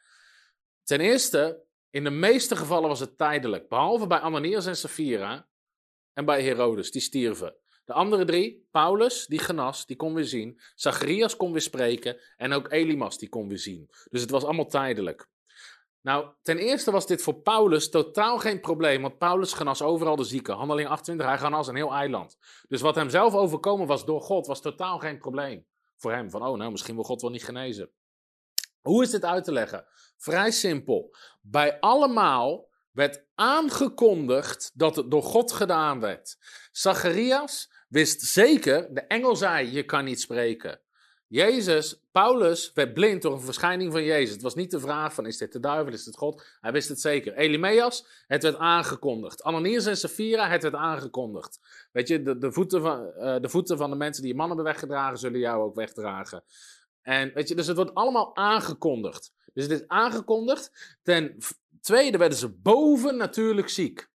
S2: Ten eerste, in de meeste gevallen was het tijdelijk. Behalve bij Ananias en Sapphira en bij Herodes, die stierven. De andere drie, Paulus, die genas, die kon weer zien. Zacharias kon weer spreken. En ook Elimas, die kon weer zien. Dus het was allemaal tijdelijk. Nou, ten eerste was dit voor Paulus totaal geen probleem, want Paulus genas overal de zieken. Handeling 28, hij genas een heel eiland. Dus wat hem zelf overkomen was door God, was totaal geen probleem voor hem. Van, oh nou, misschien wil God wel niet genezen. Hoe is dit uit te leggen? Vrij simpel. Bij allemaal werd aangekondigd dat het door God gedaan werd. Zacharias wist zeker, de engel zei, je kan niet spreken. Jezus, Paulus werd blind door een verschijning van Jezus. Het was niet de vraag van is dit de duivel, is dit God? Hij wist het zeker. Elimeas, het werd aangekondigd. Ananias en Sapphira, het werd aangekondigd. Weet je, de, de, voeten van, uh, de voeten van de mensen die je man hebben weggedragen, zullen jou ook wegdragen. En weet je, dus het wordt allemaal aangekondigd. Dus het is aangekondigd. Ten tweede werden ze boven natuurlijk ziek.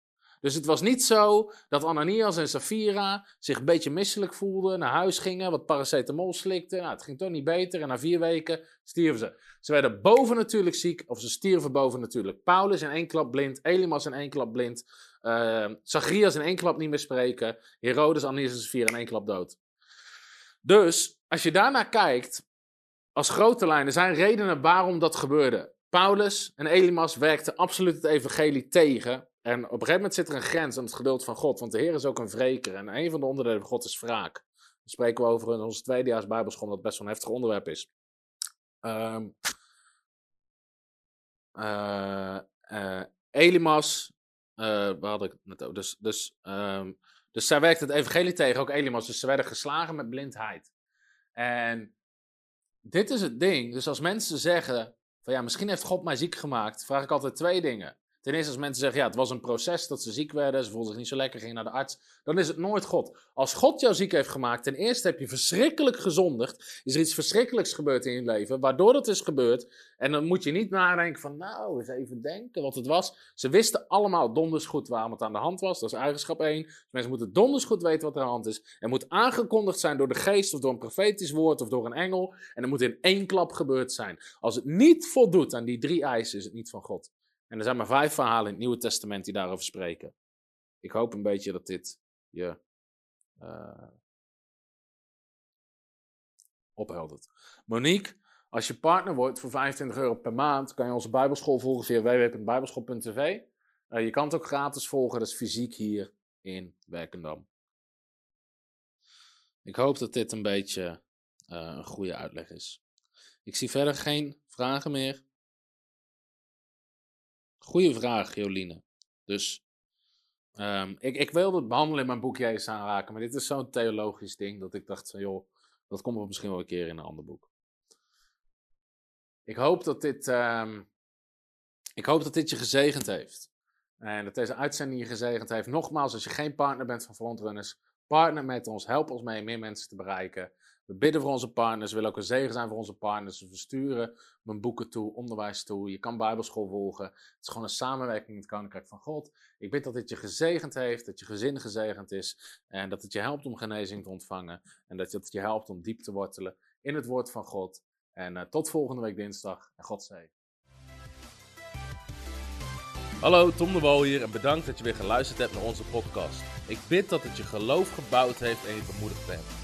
S2: Dus het was niet zo dat Ananias en Safira zich een beetje misselijk voelden, naar huis gingen, wat paracetamol slikten. Nou, het ging toch niet beter en na vier weken stierven ze. Ze werden boven natuurlijk ziek, of ze stierven boven natuurlijk. Paulus in één klap blind, Elimas in één klap blind, uh, Zacharias in één klap niet meer spreken, Herodes, Ananias en Safira in één klap dood. Dus als je daarnaar kijkt, als grote lijnen zijn redenen waarom dat gebeurde. Paulus en Elimas werkten absoluut het evangelie tegen. En op een gegeven moment zit er een grens aan het geduld van God, want de Heer is ook een wreker. En een van de onderdelen van God is wraak. Daar spreken we over in onze tweedejaars Bijbelschool, dat best wel een heftig onderwerp is. Um, uh, Elimas, uh, waar had ik het? Dus, dus, um, dus zij werkte het evangelie tegen, ook Elimas. Dus ze werden geslagen met blindheid. En dit is het ding. Dus als mensen zeggen van ja, misschien heeft God mij ziek gemaakt, vraag ik altijd twee dingen. Ten eerste als mensen zeggen, ja, het was een proces dat ze ziek werden, ze voelden zich niet zo lekker, gingen naar de arts, dan is het nooit God. Als God jou ziek heeft gemaakt, ten eerste heb je verschrikkelijk gezondigd, is er iets verschrikkelijks gebeurd in je leven, waardoor dat is gebeurd. En dan moet je niet nadenken van, nou, eens even denken wat het was. Ze wisten allemaal donders goed waarom het aan de hand was, dat is eigenschap 1. Dus mensen moeten donders goed weten wat er aan de hand is. Er moet aangekondigd zijn door de geest, of door een profetisch woord, of door een engel. En het moet in één klap gebeurd zijn. Als het niet voldoet aan die drie eisen, is het niet van God. En er zijn maar vijf verhalen in het Nieuwe Testament die daarover spreken. Ik hoop een beetje dat dit je uh, opheldert. Monique, als je partner wordt voor 25 euro per maand, kan je onze Bijbelschool volgen via www.bijbelschool.tv. Eh, je kan het ook gratis volgen, dat is fysiek hier in Werkendam. Ik hoop dat dit een beetje uh, een goede uitleg is. Ik zie verder geen vragen meer. Goeie vraag, Joline. Dus um, ik, ik wilde het behandelen in mijn boek Jezus aanraken, maar dit is zo'n theologisch ding dat ik dacht, joh, dat komt we misschien wel een keer in een ander boek. Ik hoop dat dit, um, ik hoop dat dit je gezegend heeft. En dat deze uitzending je gezegend heeft. Nogmaals, als je geen partner bent van Frontrunners, partner met ons, help ons mee meer mensen te bereiken. We bidden voor onze partners, we willen ook een zegen zijn voor onze partners. We sturen mijn boeken toe, onderwijs toe. Je kan Bijbelschool volgen. Het is gewoon een samenwerking in het Koninkrijk van God. Ik bid dat dit je gezegend heeft, dat je gezin gezegend is. En dat het je helpt om genezing te ontvangen. En dat het je helpt om diep te wortelen in het woord van God. En uh, tot volgende week dinsdag. En God zegen.
S3: Hallo, Tom de Wol hier en bedankt dat je weer geluisterd hebt naar onze podcast. Ik bid dat het je geloof gebouwd heeft en je bemoedigd bent.